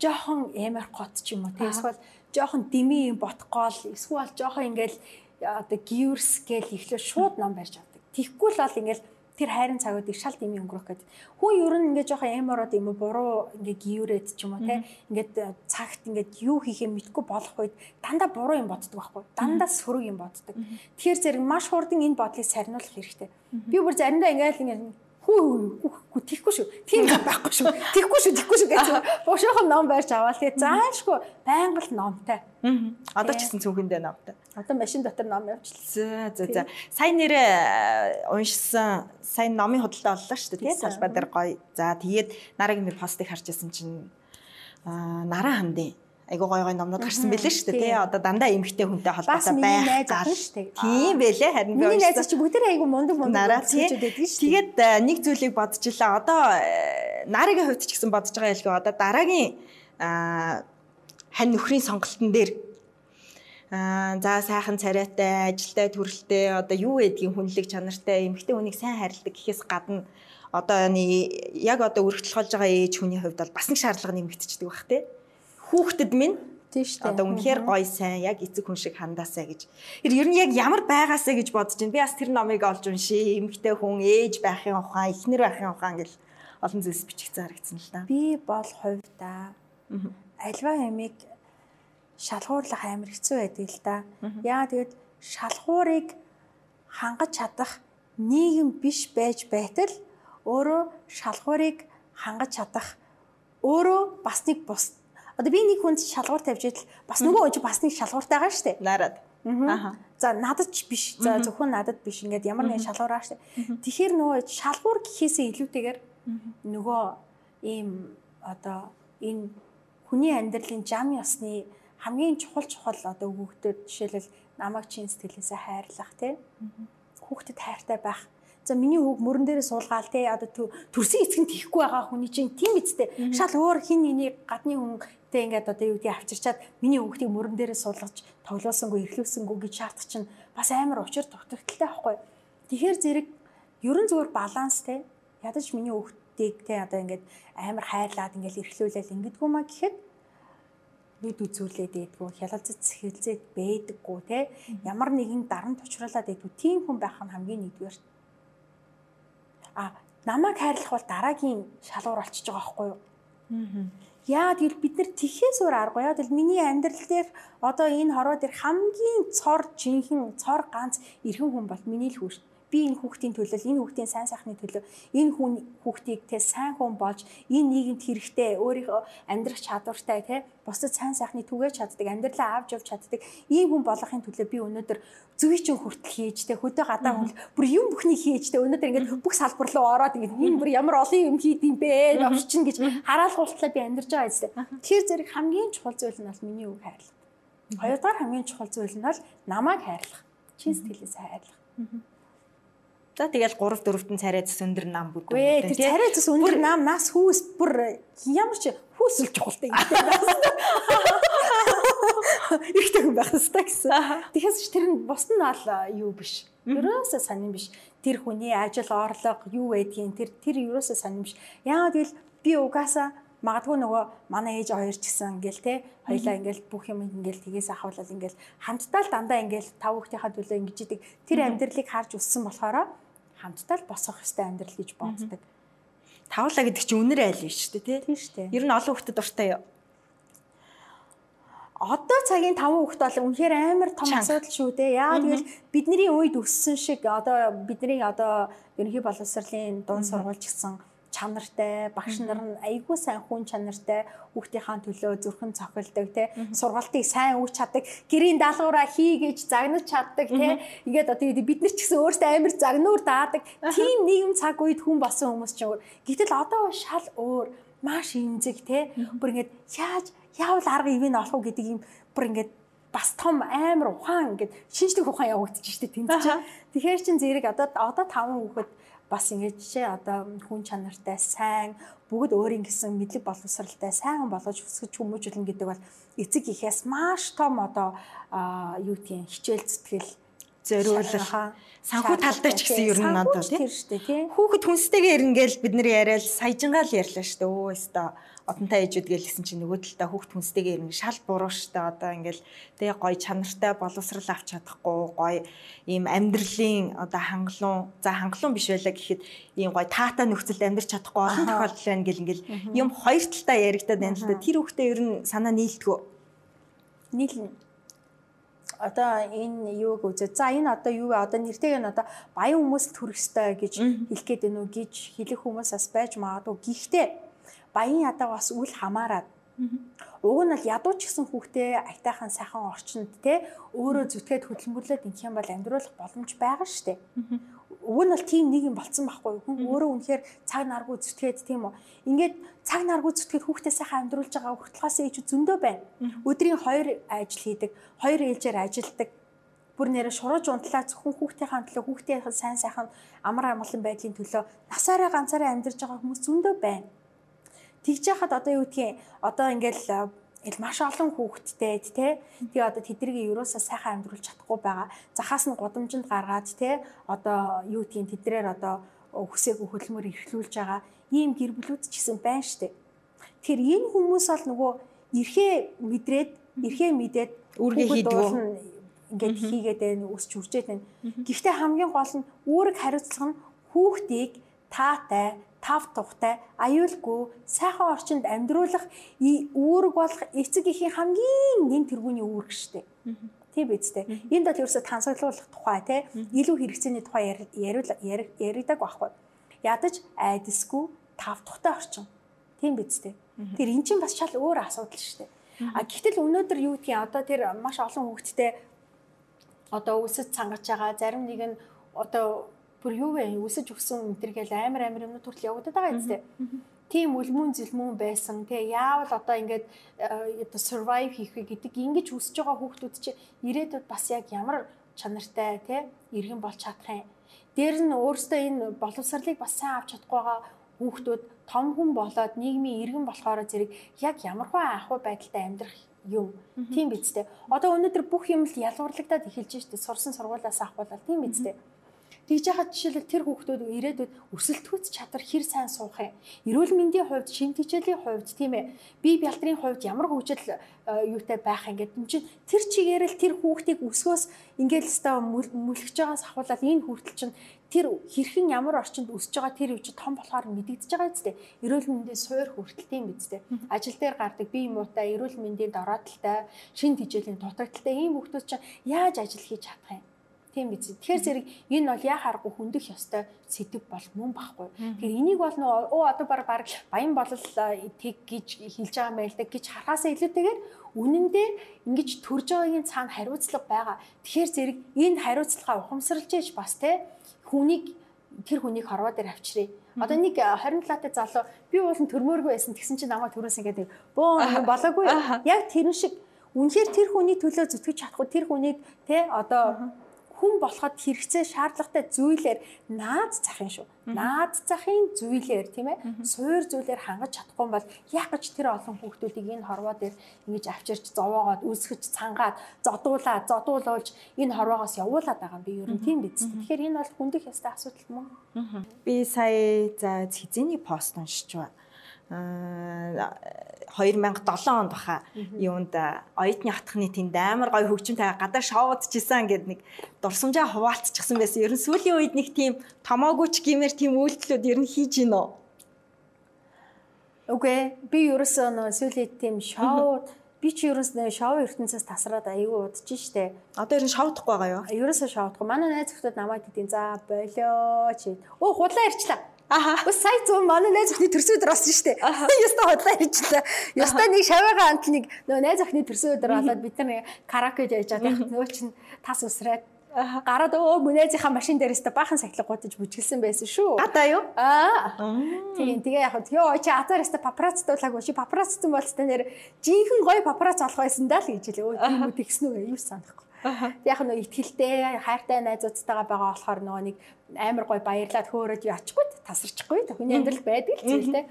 жоохон эмэр гот ч юм уу тийм эсвэл жоохон дими юм ботгоол эсвэл жоохон ингээд одоо гивэрс гээл ихлээр шууд ном барьж авдаг. Тихгүй л бол ингээд тэр хайрын цагуудыг шал дими өнгөрөх гэдэг. Хүн ер нь ингээд жоохон эмороод юм уу буруу ингээд гиюрээд ч юм уу те ингээд э, цагт ингээд юу хийхээ мэдгүй болох үед дандаа буруу юм боддог байхгүй. Дандаа сөрөг юм боддог. Тэгэхээр зэрэг маш хурдан энэ бодлыг сарниулах хэрэгтэй. Би бүр заримдаа ингээд ингээд хүү хүү тийхгүй шүү. Тийм байхгүй шүү. Тийхгүй шүү, тийхгүй шүү гэж бошоохон ном барьж аваа. Тэгээ заашгүй байнга л номтой. Одоо ч гэсэн цүнхэндээ номтой. Одоо машин дотор ном явуулчихлаа. За за. Сайн нэрээ уншсан, сайн номын худалдаа оллоо шүү дээ. Тэгээ салбар дээр гоё. За тэгээд нарагийн би постыг харж байсан чинь аа нараа хандын айгуу гой гой номнууд гарсан байлээ шүү дээ тий. Одоо дандаа эмгтэй хүнтэй холбоотой байх гал шүү дээ. Тийм байлээ харин би миний найз чи бүгд айгуу мундаг мундаг зүйлүүд байдаг шүү. Тэгээд э, нэг зүйлийг бодчихлаа. Одоо э, нарийн хувьд ч гэсэн бодож байгаа ялгүй одоо дараагийн хань нөхрийн сонголтын дээр аа за сайхан царайтай, ажилтай, төрөлтэй одоо юу гэдгийг хүнлэг чанартай эмгтэй хүнийг сайн хайрладаг гэхээс гадна одоо яг одоо өргөдөл болж байгаа ээж хүний хувьд бол бас нэг шаардлага нэмэгдчихдэг байх тий хүүхдэд минь Тийм шүү дээ. Одоо үнэхээр гоё сайн яг эцэг хүн шиг хандаасаа гэж. Тэр ер нь яг ямар байгаасаа гэж бодож байна. Би бас тэр номыг олж уншия. Эмэгтэй хүн ээж байхын ухаан, эхнэр байхын ухаан гэл олон зүйлс бичигдсэн харагдсан л да. Би бол хувьдаа альва ямиг шалгуурлах амар хэцүү байдаг л да. Яа тэгээд шалгуурыг хангаж чадах нийгэм биш байж байтал өөрөө шалгуурыг хангаж чадах өөрөө бас нэг бус Одоо би нэг хүнд шалгуур тавьж идэл бас нөгөө хүн бас нэг шалгууртай байгаа шүү дээ. Нараад. Аа. За надад ч биш. За зөвхөн надад биш. Ингээд ямар нэгэн шалгуур байгаа шүү дээ. Тэгэхээр нөгөө шалгуур гэхээсээ илүүтэйгээр нөгөө ийм одоо энэ хүний амьдралын зам ёсны хамгийн чухал чухал одоо хүүхдэд жишээлбэл намайг чин сэтгэлээсээ хайрлах тий. Хүүхдэд хайртай байх За миний хүүг мөрөн дээрээ суулгаал те одоо төрсөн эцэг нь тихгүй байгаа хүний чинь тийм эцтэй. Шал өөр хин нэний гадны хүн Тэ ингээд одоо юу гэдгийг авчирчаад миний хүүхдийг мөрөн дээрээ суулгаж тоглоосонгүй эрхлүүлсэнгүй гэж шаардах чинь бас амар учир дутагдaltaй байхгүй. Тэгэхээр зэрэг ерөн зүгээр баланс те. Ядаж миний хүүхдийг те одоо ингээд амар хайрлаад ингээд эрхлүүлээл ингэдэггүй маа гэхэд нүд үзүүлээд байдгүй хялалцаж сэхэлзээд байдаггүй те. Ямар нэгэн дарамт учруулад байдгүй тийм хүн байх нь хамгийн нэгдүгээр. А намайг хайрлах бол дараагийн шалгуур олчиж байгаа байхгүй юу Яа тэгэл бид нар тэхээс өөр аргагүй. Яа тэгэл миний амьдрал дээр одоо энэ хороо дээр хамгийн цор жинхэнэ цор ганц эрхэн хүн бол миний л хүүш би энэ хүүхдийн төлөө энэ хүүхдийн сайн сайхны төлөө энэ хүн хүүхдийг те сайн хүн болж энэ нийгэмд хэрэгтэй өөрийнхөө амьдрах чадвартай те бусдад сайн сайхны түгээж чаддаг амьдралаа авч явж чаддаг ийм хүн болохын төлөө би өнөөдөр зөвий чинь хүртэл хийж те хөдөө гадаа хүн бүр юм бүхний хийж те өнөөдөр ингээд бүх салбар руу ороод ингээд энэ бүр ямар олон юм хийд юм бэ орчин гэж хараалгуултлаа би амьдарч байгаа зү тэгэхээр зэрэг хамгийн чухал зүйл нь бол миний үг хайрлаа Хоёрдугаар хамгийн чухал зүйл нь бол намайг хайрлах. Чин сэтгэлээс хайрлах. За тэгэл 3 4-т нь царай зэс өндөр нам бүгд. Гүй тэр царай зэс өндөр нам нас хүүс бүр ямар ч хүүсэл чухалтай юм. Ихтэй хүн байх хэрэгтэй гэсэн. Тэгэхээр ч тэр нь бус нь бол юу биш. Ерөөсөө сонирн биш. Тэр хүний ажил орлого юу байдгийг тэр тэр ерөөсөө сонирн биш. Яагаад гэвэл би угаасаа магадгүй нөгөө манай ээж хоёр ч гэсэн ингээл те хоёлаа ингээл бүх юм ингээл тгээс ахвал ингээл хамтдаа л дандаа ингээл тав хүүхдийнхаа төлөө ингэж идэг тэр амьдралыг харж өссөн болохоор хамтдаа л босох хэвээр амьдрал гэж боддог. Тавлаа гэдэг чинь үнэр айл биш шүү дээ тий. Тийм шүү дээ. Ер нь олон хүүхдэд дуртай юу? Одоо цагийн 5 хүүхэд бол үнэхээр амар том асуудал шүү дээ. Яагаад гэвэл бидний үед өссөн шиг одоо бидний одоо ерөнхий боловсролын дунд сургууль гэсэн чанартай багш нар нь айгүй сайн хүн чанартай хүүхдийнхаа төлөө зүрхэн цохилдог те. Сургалтыг сайн өгч чаддаг гэрийн даалгавраа хийгээж загнаж чаддаг те. Ингээд одоо бид нар ч гэсэн өөрсдөө амар загнуур даадаг. Тийм нийгэм цаг үед хүн болсон хүмүүс ч өөр. Гэтэл одоо шал өөр. Маш имзэг те. Бүр ингээд яаж яавал арга ивэн олох уу гэдэг юм бүр ингээд бас том амар ухаан ингээд шинжлэх ухаан явагдчих штеп тэнд чинь тэгэхээр чин зэрэг одоо одоо таван хүүхэд бас ингэж одоо хүн чанартай сайн бүгд өөрийн гэсэн мэдлэг боловсралтай сайн болгож өсгөж хүмүүжүүлнэ гэдэг бол эцэг ихээс маш том одоо юу гэдгийг хичээл зүтгэл зориулах санхүү талдаа ч гэсэн ер нь надад тийм. шүү дээ тийм. Хүүхэд хүнстэйгээр ингээл бид нар яриад саяжингаал ярьлаа шүү дээ. Өө өстой одонтой ээжүүд гэлсэн чинь нөгөө талдаа хүүхд хүнстэйгээр ингэ шал буруу штэ. Одоо ингээл тэгээ гой чанартай боловсрал авч чадахгүй гой ийм амьдралын одоо хангалуун за хангалуун биш байлаа гэхэд ийм гой таата нөхцөлд амьдрч чадахгүй олон тохиолдол байна гэл ингээл юм хоёр талдаа яригадаад байна л да. Тэр хүүхдээ ер нь санаа нийлдэггүй. Нийлнэ. Одоо энэ юуг үзээ. За энэ одоо юу вэ? Одоо нэртэйг нь одоо баян хүмүүст төрөх ёстой гэж хэлэх гээд байна уу гэж хэлэх хүмүүс бас байж магадгүй. Гэхдээ баян ядаа бас үл хамааран. Уг нь бол ядуу ч гэсэн хүүхдээ айтайхан сайхан орчинд те өөрөө зүтгээд хөдөлмөрлөөд ингэх юм бол амьдруулах боломж байгаа шүү дээ. Уг нь бол тийм нэг юм болцсон байхгүй хүн өөрөө үнэхээр цаг наргуу зүтгээд тийм үү. Ингээд цаг наргуу зүтгээд хүүхдээ сайхан амьдруулж байгаа хүртлгээс ээж зөндөө байна. Өдрийн 2 ажил хийдэг, 2 ээлжээр ажилдаг, бүр нэрэ шурууж унтлаа зөвхөн хүүхдийнхээ төлөө хүүхдийн сайн сайхан амар амгалан байдлын төлөө насаараа ганцаараа амьдарч байгаа хүмүүс зөндөө байна тэгж яхад одоо юу гэдгийг одоо ингээл ил маш олон хүүхэдтэй тий Тэгээ одоо тэднийг ерөөсөө сайхан амьдруулж чадахгүй байгаа. Захаас нь гудамжинд гаргаад тий одоо юу гэдгийг тэдрээр одоо хүсээгүй хөдөлмөр эрхлүүлж байгаа ийм гэр бүлүүд ч гэсэн байна штэ. Тэгэхээр энэ хүмүүс бол нөгөө эрхээ мэдрээд эрхээ мэдээд үүргээ хийдгүү ингээд хийгээд байна өсч үржээд байна. Гэхдээ хамгийн гол нь үүрэг хариуцлага нь хүүхдийг таатай тав тухтай, аюулгүй, сайхан орчинд амьдруулах үүрэг болох эцэг эхийн хамгийн нэн тэргүүний үүрэг штэ. Тийм биз дээ. Энд бол ерөөсө тансаглуулах тухай те илүү хэрэгцээний тухай яриадаг байхгүй. Ядаж айдасгүй тав тухтай орчин. Тийм биз дээ. Тэр эн чинь бас шал өөр асуудал штэ. А гэтэл өнөөдөр юу гэдгийг одоо тэр маш олон хүүхэдтэй одоо үсэд цангаж байгаа зарим нэг нь одоо бүр юу вэ үсэж өгсөн өнтер гэл амар амар юмнууд хүртэл явагдаад байгаа юм зү. Тийм үлмүн зэлмүн байсан. Тэгээ яавал одоо ингээд оо survive хийх вэ гэдэг ингэж үсэж байгаа хүүхдүүд чи ирээдүйд бас яг ямар чанартай те иргэн болж чадах юм. Дээр нь өөрөөсөө энэ боловсролыг бас сайн авч чадахгүй байгаа хүүхдүүд том хүн болоод нийгмийн иргэн болохоор зэрэг яг ямархуу анхуй байдалтай амьдрах юм. Тийм биз дээ. Одоо өнөөдөр бүх юм л ялгуурлагдаад эхэлж штэ. Сурсан сургуулиас авахгүйл тийм биз дээ. Тэгж яхад жишээлбэл тэр хүүхдүүд ирээдүйд өсөлтгүйц чадвар хэр сайн суух юм. Эрүүл мэндийн хувьд, шин тэжээлийн хувьд тийм ээ. Бие бялтрын хувьд ямар хөгжил э, юутай байх гэдэг юм чинь тэр чигээр л тэр хүүхдийг өсгөөс ингээл өстой мүлгэж байгаас ахуулаад энэ хүртэл чинь тэр хэрхэн ямар орчинд өсөж байгаа тэр үе чи том болохоор мэдэгдэж байгаа зү. Эрүүл мэндийн суур хүртэлтэй юм биз дээ. Ажил дээр гардаг бие муутай, эрүүл мэндийн дороотлолтой, шин тэжээлийн дутагдaltaй ийм хүмүүс чинь яаж ажил хийж чадах юм? Тийм биз. Тэгэхээр зэрэг энэ бол яхааргүй хүндэх ёстой сэдв бол мөн байхгүй. Тэгэхээр энийг бол нөө оо одоо баг баг баян болол тэг гэж хэлж байгаа мэй л дээ гэж харахаас илүүтэйгээр үнэндээ ингэж төрж байгаагийн цаана хариуцлага байгаа. Тэгэхээр зэрэг энэ хариуцлагаа ухамсарлж ээж бас те хүнийг тэр хүнийг хорвоо дээр авчирээ. Одоо нэг 27-аатай залуу би уулын төрмөөргүй байсан тэгсэн чинь намайг төрөөс ингээд бөө болоогүй. Яг тэрэн шиг үнэхээр тэр хүний төлөө зүтгэж чадахгүй тэр хүнийг те одоо хүн болоход хэрэгцээ шаардлагатай зүйлээр наад зах юм шүү. Наад захын зүйлээр тийм ээ? Суур зүйлээр хангаж чадахгүй бол яг гэж тэр олон хүүхдүүдийг энэ хорвоо дээр ингэж авчирч зовоогоод үсгэж цангаад зодуулаад зодуулуулж энэ хорвоогоос явуулаад байгаа юм би. Ер нь тийм биз. Тэгэхээр энэ бол хүндэх ёстой асуудал мөн. Би сая за хэзээний пост уншиж байна 2007 онд баха юунд оюутны атхны тэнд амар гой хөгжимтэй гадаа шоудчихсан гэд нэг дурсамжаа хуваалцчихсан байсан. Ер нь сүүлийн үед нэг тийм томоогүйч гимээр тийм үйлдэлүүд ер нь хийж гин үү? Үгүй би ерөөсөө нөө сүүлийн тийм шоуд би чи ерөөсөө шоу ертөнцөөс тасраад аюу удаж штэ. Одоо ер нь шоудахгүй байгаа юу? Ерөөсөө шоудахгүй. Манай найз зөвхөн намайг хэдийн за болоо чи. Оо худлаа ирчлээ. Ус сая зүүн манай найз охины төрсөн өдөр болсон шүү дээ. Яста хотлаа хийчихлээ. Яста нэг шавьяага амт нэг нөгөө найз охины төрсөн өдөр болоод бид нар караокед яаж байгаа нөгөө чинь тас усраад гараад өө мөнэзийнхаа машин дээрээс та баахан сахилга гутаж бүжгэлсэн байсан шүү. Гадаа юу? Аа. Тийм тэгээ яг ёо чи атараас та папарац дуулаагүй чи папарацсан бол та нэр жинхэнэ гоё папарац олох байсан даа л гэж хэлээ. Өө тэгсэн үү юу санахгүй. Яг нөө ихтгэлтэй хайртай найзуудтайгаа байгаа болохоор нөгөө нэг амар гой баярлаад хөөрөөд яачгүй тасарчихгүй хүний амьдрал байдаг л зүйлтэй.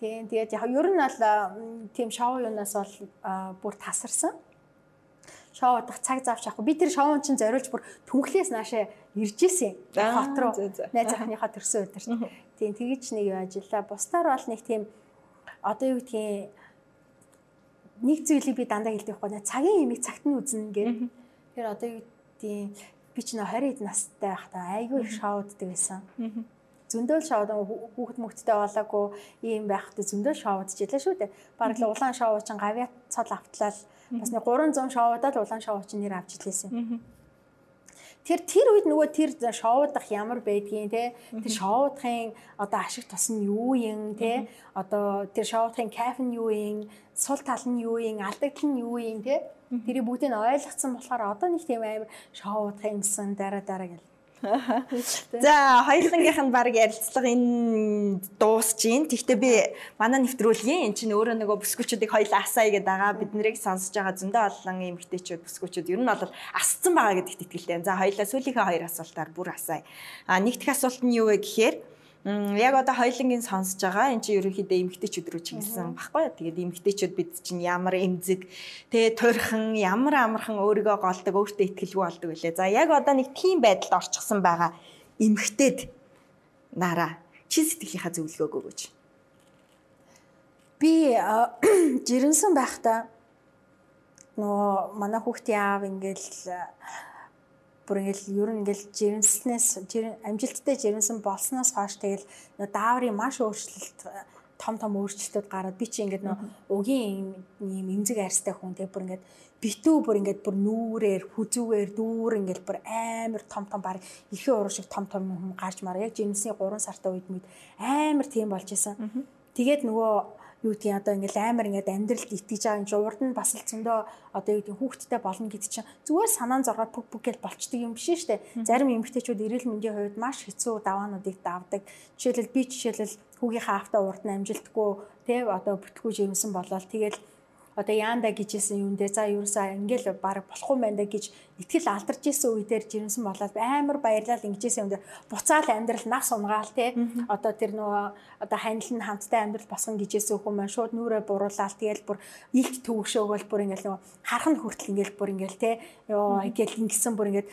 Тийм тэгээд яг ер нь бол тийм шоу юунаас бол бүр тасарсан. Шоу удах цаг завч авах. Би тэр шоун чинь зориулж бүр түнхлээс наашаа ирж исэн. Хот руу найз ахныхаа төрсөн өдөрт. Тийм тэгэж нэг юу ажиллаа. Бусдаар бол нэг тийм одоо юу гэдгийг нэг зүйлийг би дандаа хэлдэг байхгүй. Цагийн имийг цагт нь үзнэ гэдэг Тэгэхээр одоо юу гэдгийг би ч нөө 20 хэд настай байхдаа айгүй их шоуддаг байсан. Зөндөл шоуд хүүхэд мөхтдээ болоогүй ийм байхдаа зөндөл шоудж илээ шүү дээ. Бараг л улаан шоу чинь гавьяа цол автлал бас нэг 300 шоудаад улаан шоу чинь нэр авч илээсэн. Тэр тэр үед нөгөө тэр шоудах ямар байдгийг те тэр шоудахын одоо ашиг тус нь юу юм те одоо тэр шоудахын кафен юу юм сул тал нь юу юм алдагдал нь юу юм те. Тэрийг бүгдийг ойлгоцсон болохоор одоо нэг тийм амар шоудах юмсан дараа дараа гэл. За хоёулангийнх нь баг ярилцлага энэ дуусж гин. Тэгвэл би манай нэвтрүүлгийн эн чинь өөрөө нөгөө бүсгүүчүүдийг хоёул асаая гэдэг байгаа. Бид нарыг сонсож байгаа зөндөө олон эмэгтэйчүүд бүсгүүчүүд ер нь бол асцсан байгаа гэдэгт итгэлтэй. За хоёулаа сүүлийнхээ хоёр асуултаар бүр асаая. А нэгдүгээр асуулт нь юу вэ гэхээр яг одоо хоёлынгийн сонсож байгаа эн чинь ерөнхийдөө эмгтээчүүд рүү чиглэсэн баггүй. Тэгээд эмгтээчүүд бид чинь ямар эмзэг тэгээ туйрхан ямар амархан өөрийгөө голдог өөртөө ихтгэлгүй болдог үлээ. За яг одоо нэг тийм байдалд орчихсон байгаа эмгтээд нараа чи сэтгэлийнхаа зөвлөгөөг өгөөч. Би жирэмсэн байхдаа нөгөө манай хүүхдийн аав ингээл бүр ингээл ер нь ингээл жирэмснээс амжилттай жирэмсэн болсноос хойш тэгэл дааврын маш өөрчлөлт том том өөрчлөлтүүд гараад би чи ингээд нөө угийн юм эмзэг арьстай хүн тэг бүр ингээд битүү бүр ингээд бүр нүүрээр хүзүүгээр дүүр ингээд бүр амар том том баг ихэн уруу шиг том том юм гарч мараа. Яг жинсний 3 сартай үед мэд амар тийм болж исэн. Тэгээд нөгөө юу гэдгийг одоо ингээл амар ингээд амьдралд итгэж байгаа юм чи урд нь бас л зөндөө одоо юу гэдгийг хүүхдтэй болно гэдэг чинь зүгээр санаан зоргоо пүг пүг гэж болчдөг юм биш шүү дээ. Зарим эмэгтэйчүүд эрүүл мэндийн хувьд маш хэцүү даваануудыг давдаг. Жишээлбэл би жишээлбэл хүүгийнхаа автаа урд нь амжилтгүй тий одоо бүтлгүй жирэмсэн болоод тэгэл одоо яанда гэжсэн юм дээр за ерөөсөө ингээл баг болохгүй байна да гэж итгэл алдарч исэн үедэр жирэмсэн болоод амар баярлал ингэжсэн юм дээр буцаал амьдрал нас унгаал те. Одоо тэр нөгөө одоо ханил нь хамттай амьдрал босгон гэжсэн хүмүүс маань шууд нүрээ буруулаад тэгэл бүр илт төвөгшөөгөл бүр ингээл нөгөө хархан хүртэл ингээл бүр ингээл те. Ёо ингээл ингэсэн бүр ингээд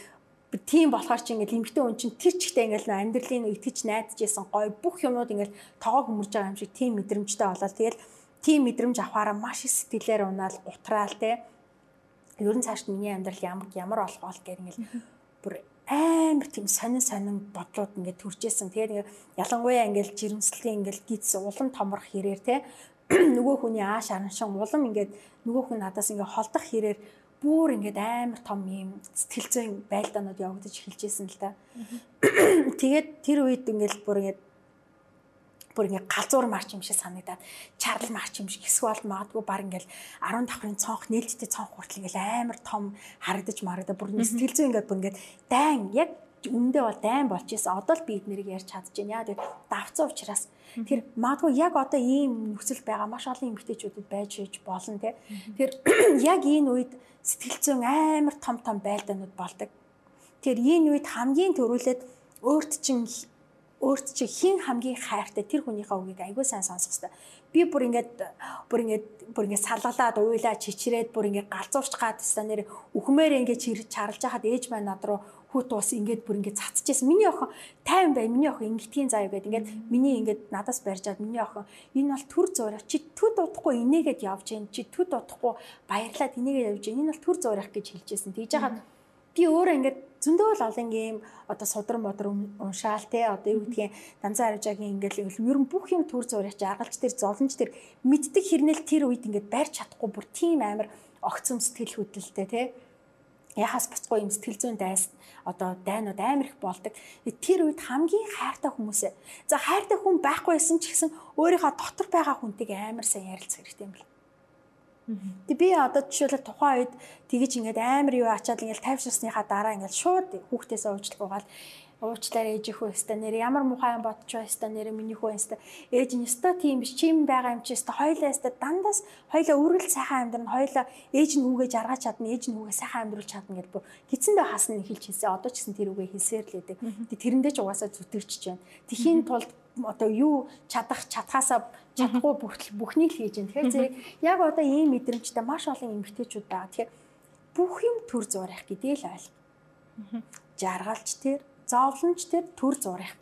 тийм болохоор чи ингээл эмгтэн хүн чинь тэр чигтээ ингээл амьдралын итгэж найдаж исэн гой бүх юмнууд ингээл тоогоо хөмөрж байгаа юм шиг тийм мэдрэмжтэй болоод тэгэл тийм мэдрэмж авахаараа маш их сэтгэлээр унаал гутраал те ер нь цааш миний амьдрал ямар ямар болох бол гэх ингээл бүр амар тийм сонин сонин бодлууд ингээд төржсэн. Тэгээд ингээд ялангуяа ингээд жирэмслэлийн ингээд гиз улам томрох хэрээр те нөгөө хүний ааш араншин улам ингээд нөгөө хүн надаас ингээд холдох хэрээр бүр ингээд амар том юм сэтгэл зүйн байлдаанууд явагдаж эхэлжсэн л та. Тэгээд тэр үед ингээд бүр ингээд бүр ингээ галзуур марч юм шиг санагдаад чарл марч юм шиг эсвэл магадгүй баг ингээл 10 давхрын цонх нээлттэй цонх хүртэл ингээл амар том харагдаж марагдаа бүр сэтгэл зүй ингээд бүр ингээд дайн яг үндэ бол дайн болж исэн. Одоо л би эднэрийг ярьж чадчихээн. Яа гэвэл давцсан учраас тэр магадгүй яг одоо ийм нөхцөл байгаа маш олон эмэгтэйчүүдэд байж иж болно те. Тэр яг энэ үед сэтгэл зүйн амар том том байлдаанууд болдог. Тэр энэ үед хамгийн төрүүлээд өөрт чинь өөрт чи хин хамгийн хайртай тэр хүнийхээ үгийг айгүй сайн сонсох хэрэгтэй. Би бүр ингээд бүр ингээд бүр ингээд салгалаад уйлаа чичрээд бүр ингээд галзуурч гад теста нэр үхмээр ингээд чарлж хахад ээж маань над руу хүүт уус ингээд бүр ингээд цацчихсэн. Миний охин тайван бай. Миний охин ингэтгийн заяа гэдэг ингээд миний ингээд надаас барьжаад миний охин энэ бол төр зураг чи төд удахгүй инээгээд явж гин чи төд удахгүй баярлаад инээгээд явж гин энэ бол төр зураг гэж хэлжсэн. Тэгж яхад би өөрөө ингээд зөндөө л олон юм одоо судар модор уншаал те одоо юу гэдгийг данзан аржаагийн ингээл ер нь бүх юм төр зураг жаргалч тэр золонч тэр мэддэг хэрнэл тэр үед ингээд барьж чадахгүй бүр тийм амар огцом сэтгэл хөдлөлтэй те яхаас буцахгүй юм сэтгэл зүйн дайс одоо дайнууд амар их болдог. Тэр үед хамгийн хайртай хүмүүсээ. За хайртай хүн байхгүйсэн ч гэсэн өөрийнхөө дотор байгаа хүнтэйг амар сайн ярилцах хэрэгтэй юм байна. Тэг би одоо жишээлбэл тухайн үед тэгэж ингээд амар юу ачаад ингээд тайвширсныхаа дараа ингээд шууд хүүхдээсээ уучлах угаал уучлаар ээж их өстө. Нэр ямар мухай бодч байста нэр миний хөө өстө. Ээж нь өстө тийм биш чим байгаа юм чи өстө. Хоёлаа өстө дандаас хоёлаа үргэлж сайхан амьдрна. Хоёлаа ээж нь хүүгээ жаргаж чадна ээж нь хүүгээ сайхан амьдруулж чадна гэж бүр гидсэндээ хасна хэлж хэлсэн. Одоо ч гэсэн тэр үгээ хэлсээр л байдаг. Тэрэндээ ч угаасаа зүтгэж байна. Тэхийн тулд одоо юу чадах чадхаасаа чадахгүй бүртэл бүхнийг л хийж байна. Тэгэхээр зэрэг яг одоо ийм мэдрэмжтэй маш олон эмгтээчүүд байгаа. Тэгэхээр бүх юм төр зурах гэдээ л ойл жаргалч тэр зовлонч тэр төр зурах.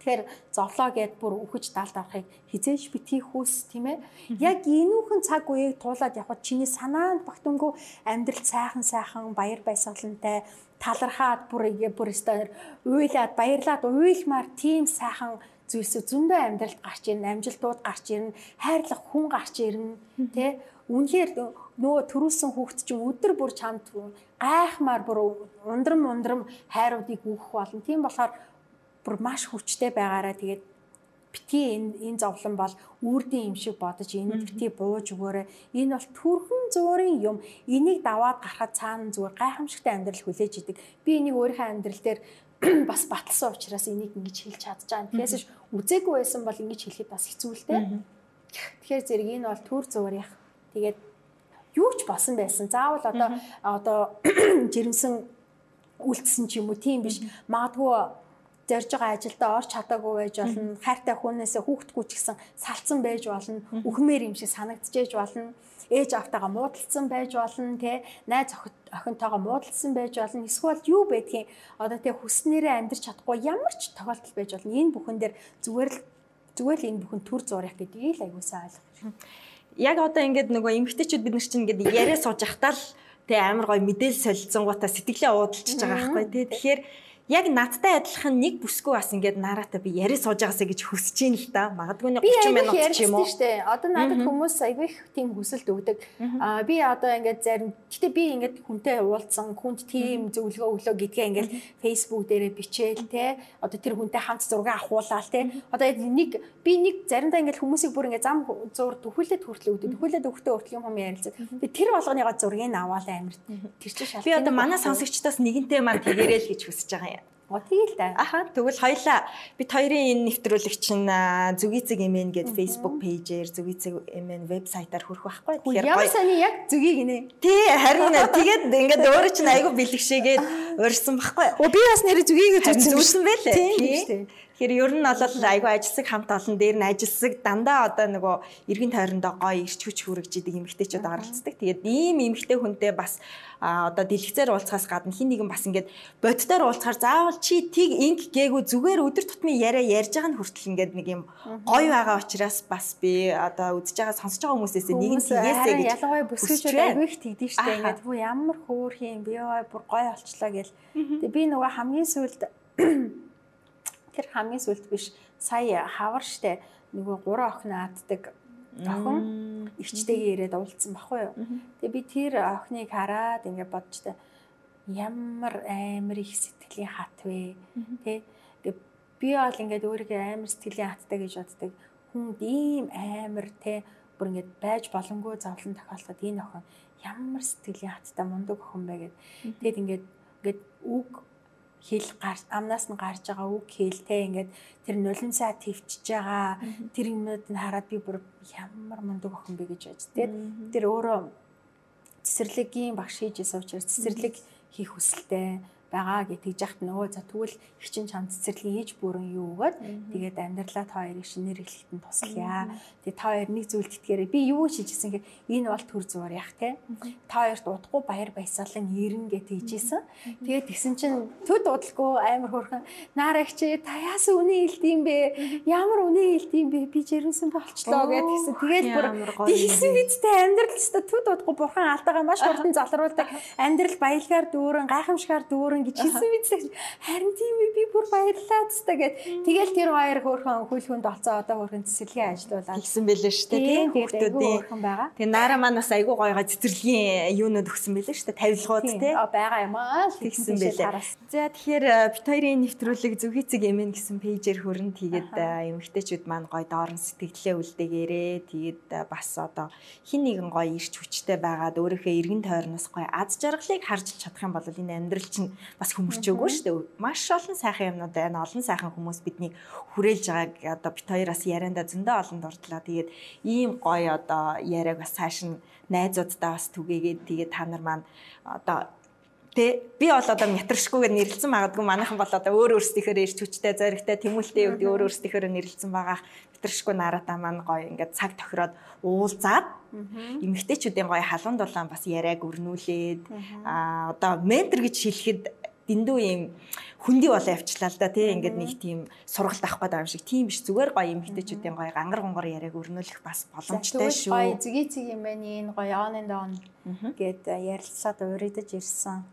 Тэгэхээр зовлоо гэд бүр үхэж далд авахыг хизээж битгий хүүс тийм ээ. Яг энүүхэн цаг үеийг туулаад явхад чиний санаанд багтангуу амьдрал сайхан сайхан баяр баясгалантай талархаад бүр бүр өстөр уйлаад баярлаад уйлмаар тийм сайхан зүйлс зөндөө амьдралд гарч ирнэ, амжилтууд гарч ирнэ, хайрлах хүн гарч ирнэ, тэ үнэхээр нөгөө төрүүлсэн хүүхд чинь өдөр бүр чамд гайхмаар бүр ундрам ундрам хайруудыг өгөх болно. Тийм болохоор бүр маш хүчтэй байгаараа тэгээд бити энэ энэ зовлон бол үрдийн юм шиг бодож энэ бити бууж өгөөрэй. Энэ бол төрхөн зуурын юм. Энийг даваад гарахад цаана зүгээр гайхамшигтай амьдрал хүлээж идэг. Би энийг өөрийнхөө амьдрал дээр бас баталсан учраас энийг ингэж хэлж чадж байгаа. Тэгээс үзээгүй байсан бол ингэж хэлэхэд бас хэцүү л дээ. Тэгэхээр зэрэг энэ бол төр зуурих. Тэгээд юу ч болсон байсан. Заавал одоо одоо жирэмсэн үлдсэн ч юм уу тийм биш. Магадгүй зорж байгаа ажилдаа орч чадаагүй байж болно. Хайртай хүнээсээ хүүхдгүү ч гэсэн салцсан байж болно. Үхмээр юм шиг санагдчихэж болно. Ээж автагаа муудалцсан байж болно, тэ. Найз охинтойгоо муудалцсан байж болно. Эсвэл юу байдгийг одоо тэ хүснээрээ амьдрч чадахгүй ямар ч тохиолдол байж болно. Энэ бүхэн дээр зүгээр л зүгээр л энэ бүхэн төр зурах гэдгийг л аягуулсан ойлгох яг одоо ингээд нөгөө эмгтээчүүд бид нар чинь ингээд яриа сууж явахтаа л тэг амар гой мэдээлэл солилцсонгуудаа сэтгэлээ уудалчихж байгаа байхгүй тий. Тэгэхээр яг надтай адилхан нэг бүсгүй бас ингээд нараатай би яри сууж байгаасаа гэж хүсэж ийн л да. Магадгүй 30 минут ч юм уу. Штэ. Одоо надад хүмүүс айгүй их тийм хүсэлт өгдөг. Аа би одоо ингээд зарим гэтээ би ингээд хүнтэй уулзсан, хүнд тийм зөвлөгөө өглөө гэдгээ ингээд Facebook дээрээ бичээл те. Одоо тэр хүнтэй хамт зураг авахуулаад те. Одоо нэг би нэг заримдаа ингээд хүмүүсийг бүр ингээд зам зур төхүүлээд хүртэл өгдөг. Төхүүлээд өгтөө хүртэл юм юм ярилцдаг. Тэр болгоныгоо зургийг аваад амир. Тэр чинь шалтгаан. Би одоо манай сонсогчдоос нэгэнтэй маань тэгэрэй л гэж хүсэж байгаа юм. Оо тийм л да. Аха тэгвэл хоёлаа бид хоёрын энэ нэвтрүүлэгч нь зүгийцэг эмэн гэдэг Facebook пэйжээр зүгийцэг эмэн вебсайтаар хүрэх байхгүй. Тэгэхээр ямар сони яг зүгийг нэ. Тий харин тэгээд ингээд өөрөө чинь айгүй бэлгшээгээд урьсан байхгүй. Оо би бас нэр зүгийг зүгсэн байлээ. Тийм. Тэгэхээр ер нь бол айгүй ажилсаг хамт олон дээр нь ажилсаг дандаа одоо нөгөө эргэн тойрондоо гоё ирч хүч хүрэгжидэг эмэгтэйчүүд оролцдог. Тэгээд ийм эмэгтэй хүнтэй бас одоо дэлгэцээр уулзахаас гадна хин нэгэн бас ингээд боддоор уулзахаар заавал чи тийг инг гээгүй зүгээр өдөр тутмын яриа ярьж байгаа нь хүртэл ингээд нэг юм гоё байгаа учраас бас би одоо үзэж байгаа сонсож байгаа хүмүүсээс нэг нь тийгээсэй гэж ялангуяа бүсгүйчүүд айгүй их тэгдэж штэ ингээд бүр ямар хөөх юм би ой бүр гоё болчлаа гэл. Тэгээ би нөгөө хамгийн сүүлд Тэр хамгийн сүлд биш. Сая хавар штэ нөгөө гурван охин ааддаг охин эгчтэйгээ ирээд уулзсан баггүй юу. Тэгээ би тэр охиныг хараад ингээд бодчтой ямар амар их сэтгэлийн хат вэ. Тэ би бол ингээд өөрийгөө амар сэтгэлийн хаттай гэж боддог. Хүн ийм амар тэ бүр ингээд байж болонгүй зовлон тохиолдоход энэ охин ямар сэтгэлийн хаттай мундаг охин бэ гэд. Тэгэд ингээд ингээд үг хэл амнаас нь гарч байгаа үг хэлтэй ингээд тэр нулимсаа твчж байгаа. Тэр юмнууд нь хараад би бүр ямар мундаг охин бэ гэж бодож тэгээд тэр өөрөө цэцэрлэгийн багш хийжсэн учраас цэцэрлэг хийх хүсэлтэй байгаа гэж тэгж яхад нөгөө за тэгвэл их чин чам цэцэрлэгийн ээж бүрэн юу өгөөд тэгээд амьдралаа та хоёрыг шинээр эхлэхэд туслая. Тэгээд та хоёр нэг зүйлд итгээрэй. Би юу шийдсэн гэхээр энэ бол төр зур яг те. Та хоёрт удахгүй баяр баясгалан ирнэ гэж тэгжсэн. Тэгээд тэгсэн чинь төд удалгүй амар хөрхөн наарагч та яасан үнэ хэлдэм бэ? Ямар үнэ хэлдэм бэ? Би жирэмсэн болчлоо гэж тэгсэн. Тэгээд бүр тэгсэн бидтэй амьдрал өстө төд удахгүй бурхан алдаага маш хурдан залруулдаг. Амьдрал баялгаар дүүрэн гайхамшигар дүүрэн байна гэж хэлсэн мэдсэн. Харин тийм ээ би бүр баярлалаа зү гэд. Тэгэл тэр хоёр хөөрхөн хөлхөнд олцоо одоо хөөрхөн цэцэрлэгийн ажилуулаад хэлсэн байлээ шүү дээ. Тийм хүүхдүүдийн. Тэгээ наара маань бас айгүй гоёга цэцэрлэгийн юунууд өгсөн байлээ шүү дээ. Тавилгууд тий. байгаа юм аа. Тэгсэн байлээ. За тэгэхээр э, бит хоёрын нэвтрүүлэг зөвхийцэг эмэн гэсэн пэйжээр хөрөн тэгээд э, эмэгтэйчүүд маань гоё доорн сэтгэлдээ үлдээгээрээ тэгээд э, бас одоо хин нэгэн гоё ирч хүчтэй байгаад өөрийнхөө эргэн тойрноос гоё аз жаргалыг харж чадах юм бол энэ амьдрал чинь бас хөмөрчөөгүй шүү дээ. Маш олон сайхан юмнууд байна. Олон сайхан хүмүүс биднийг хүрээлж байгааг одоо бит хоёроос ярианда зөндөө олон дурдлаа. Тэгээд ийм гоё одоо яриаг бас цааш нь найзуудтай бас түгээгээд тэгээд та нар маань одоо Тэ би бол одоо мятрашгүйгээр нэрлэлсэн магадгүй манайхан бол одоо өөр өөрсдийнхөө ирч хүчтэй зоригтой тэмүүлтэй өвд өөр өөрсдийнхөө нэрлэлсэн байгаа мятрашгүй наратаа маань гоё ингээд цаг тохироод уулзаад эмэгтэйчүүдийн гоё халуун дулаан бас яриаг өрнүүлээд а одоо ментор гэж хэлэхэд дэндүү юм хөндөй болоо явчлаа л да тий ингээд нэг тийм сургалт авах гэдэг юм шиг. Тийм биш зүгээр гоё эмэгтэйчүүдийн гоё гангар гонгор яриаг өрнүүлэх бас боломжтой шүү. Гоё зэги зэг юм байна. Энэ гоё on and on гэд ярилцаад урагдаж ирсэн.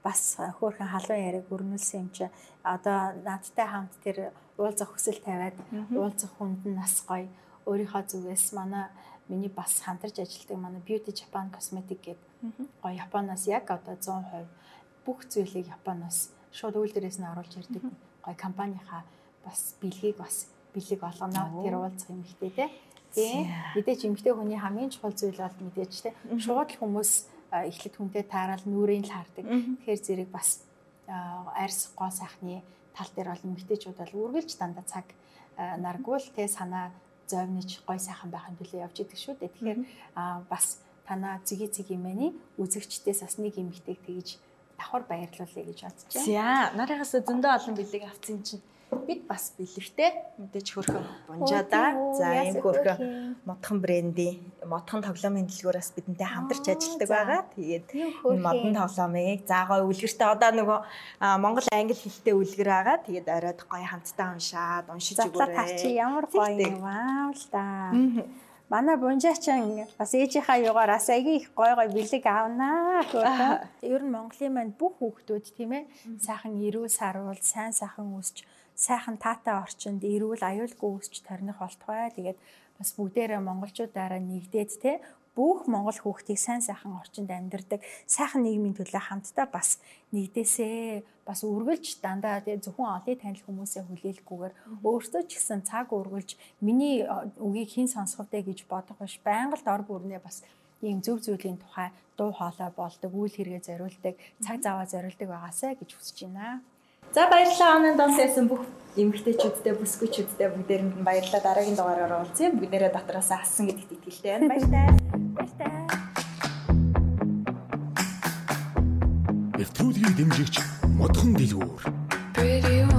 Бас хөөхөн халуун яриаг өрнүүлсэн юм чи. Одоо наадтай хамт тэр уулзах хүсэл тавиад уулзах хүнд нь нас гоё. Өөрийнхөө зүгээс манай миний бас хамтарч ажилладаг манай Beauty Japan Cosmetic гэдэг гоё Японоос яг одоо 100% бүх зүйлийг Японоос шууд үйл дээрээс нь оруулж ирдэг гоё компанийнхаа бас бэлгийг бас бэлэг олгоно тэр уулзах юм ихтэй тий. Мэдээч эмгтэй хүний хамгийн чухал зүйл бол мэдээч тий шууд хүмүүс эхлээд хүнтэй таарал нүрийн л хардаг. Тэгэхээр зэрэг бас арьс гоо сайхны тал дээр бол эмгтээчүүд бол үргэлж дандаа цаг наргуул те санаа зовниж гой сайхан байхын төлөө явж идэг шүү дээ. Тэгэхээр бас танаа зиги зиги мэний үзэгчдээс бас нэг эмгтэйг тэгж давхар баярлуулъя гэж бодож байна. За нарийнхаас зөндөө олон бэлэг авцсан чинь бид бас бэлэгтэй мэдээж хөрхөн бунжаада. За ийм хөрхөн модхон брендийн модхон тоглоомын дэлгүүрээс бидэнтэй хамтарч ажилладаг байгаа. Тэгээд энэ модон тоглоомыг заагой үлгэртээ одоо нөгөө Монгол англи хэлтэй үлгэр байгаа. Тэгээд оройд гоё хамтдаа уншаад уншиж өгөөрэй. Задлаа чи ямар гоё юм аа л да. Манай бунжаачин бас ээжийнхаа югаараас аги их гой гой бэлэг авнаа гэх. Ер нь Монголын маань бүх хүүхдүүд тийм ээ сайхан эрүүл саруул сайн сайхан өсч сайхан таатай орчинд эрүүл аюулгүй өсч тарних болтугай. Тэгээд бас бүгдээрээ монголчуудаараа нэгдээд те бүх монгол хүүхдийг сайн сайхан орчинд амьдардаг сайхан нийгмийн төлөө хамтдаа бас нэгдээсээ бас үргэлж дандаа тэгээ зөвхөн олын танил хүмүүсээ хүлээлгүйгээр өөртөө ч гэсэн цаг үргэлж миний үгийг хэн сонсох вэ гэж бодох биш байнга л дор бүрнээ бас ийм зөв зүйлийн тухай дуу хоолой болдог үйл хэрэгэ зориулдаг цаг заваа зориулдаг байгаасаа гэж хүсэж байна. За баярлалаа онын донс ясан бүх эмгтээчүүдтэй бүсгүйчүүдтэй бүгдээрэнд нь баярлалаа. Дараагийн дугаараар уулзъя. Бүгдээрээ дотроос ассан гэдэгт итгэлтэй байна. Баярлалаа. Баярлалаа. Нэвтрүүлгийн дэмжигч модхон дэлгүүр.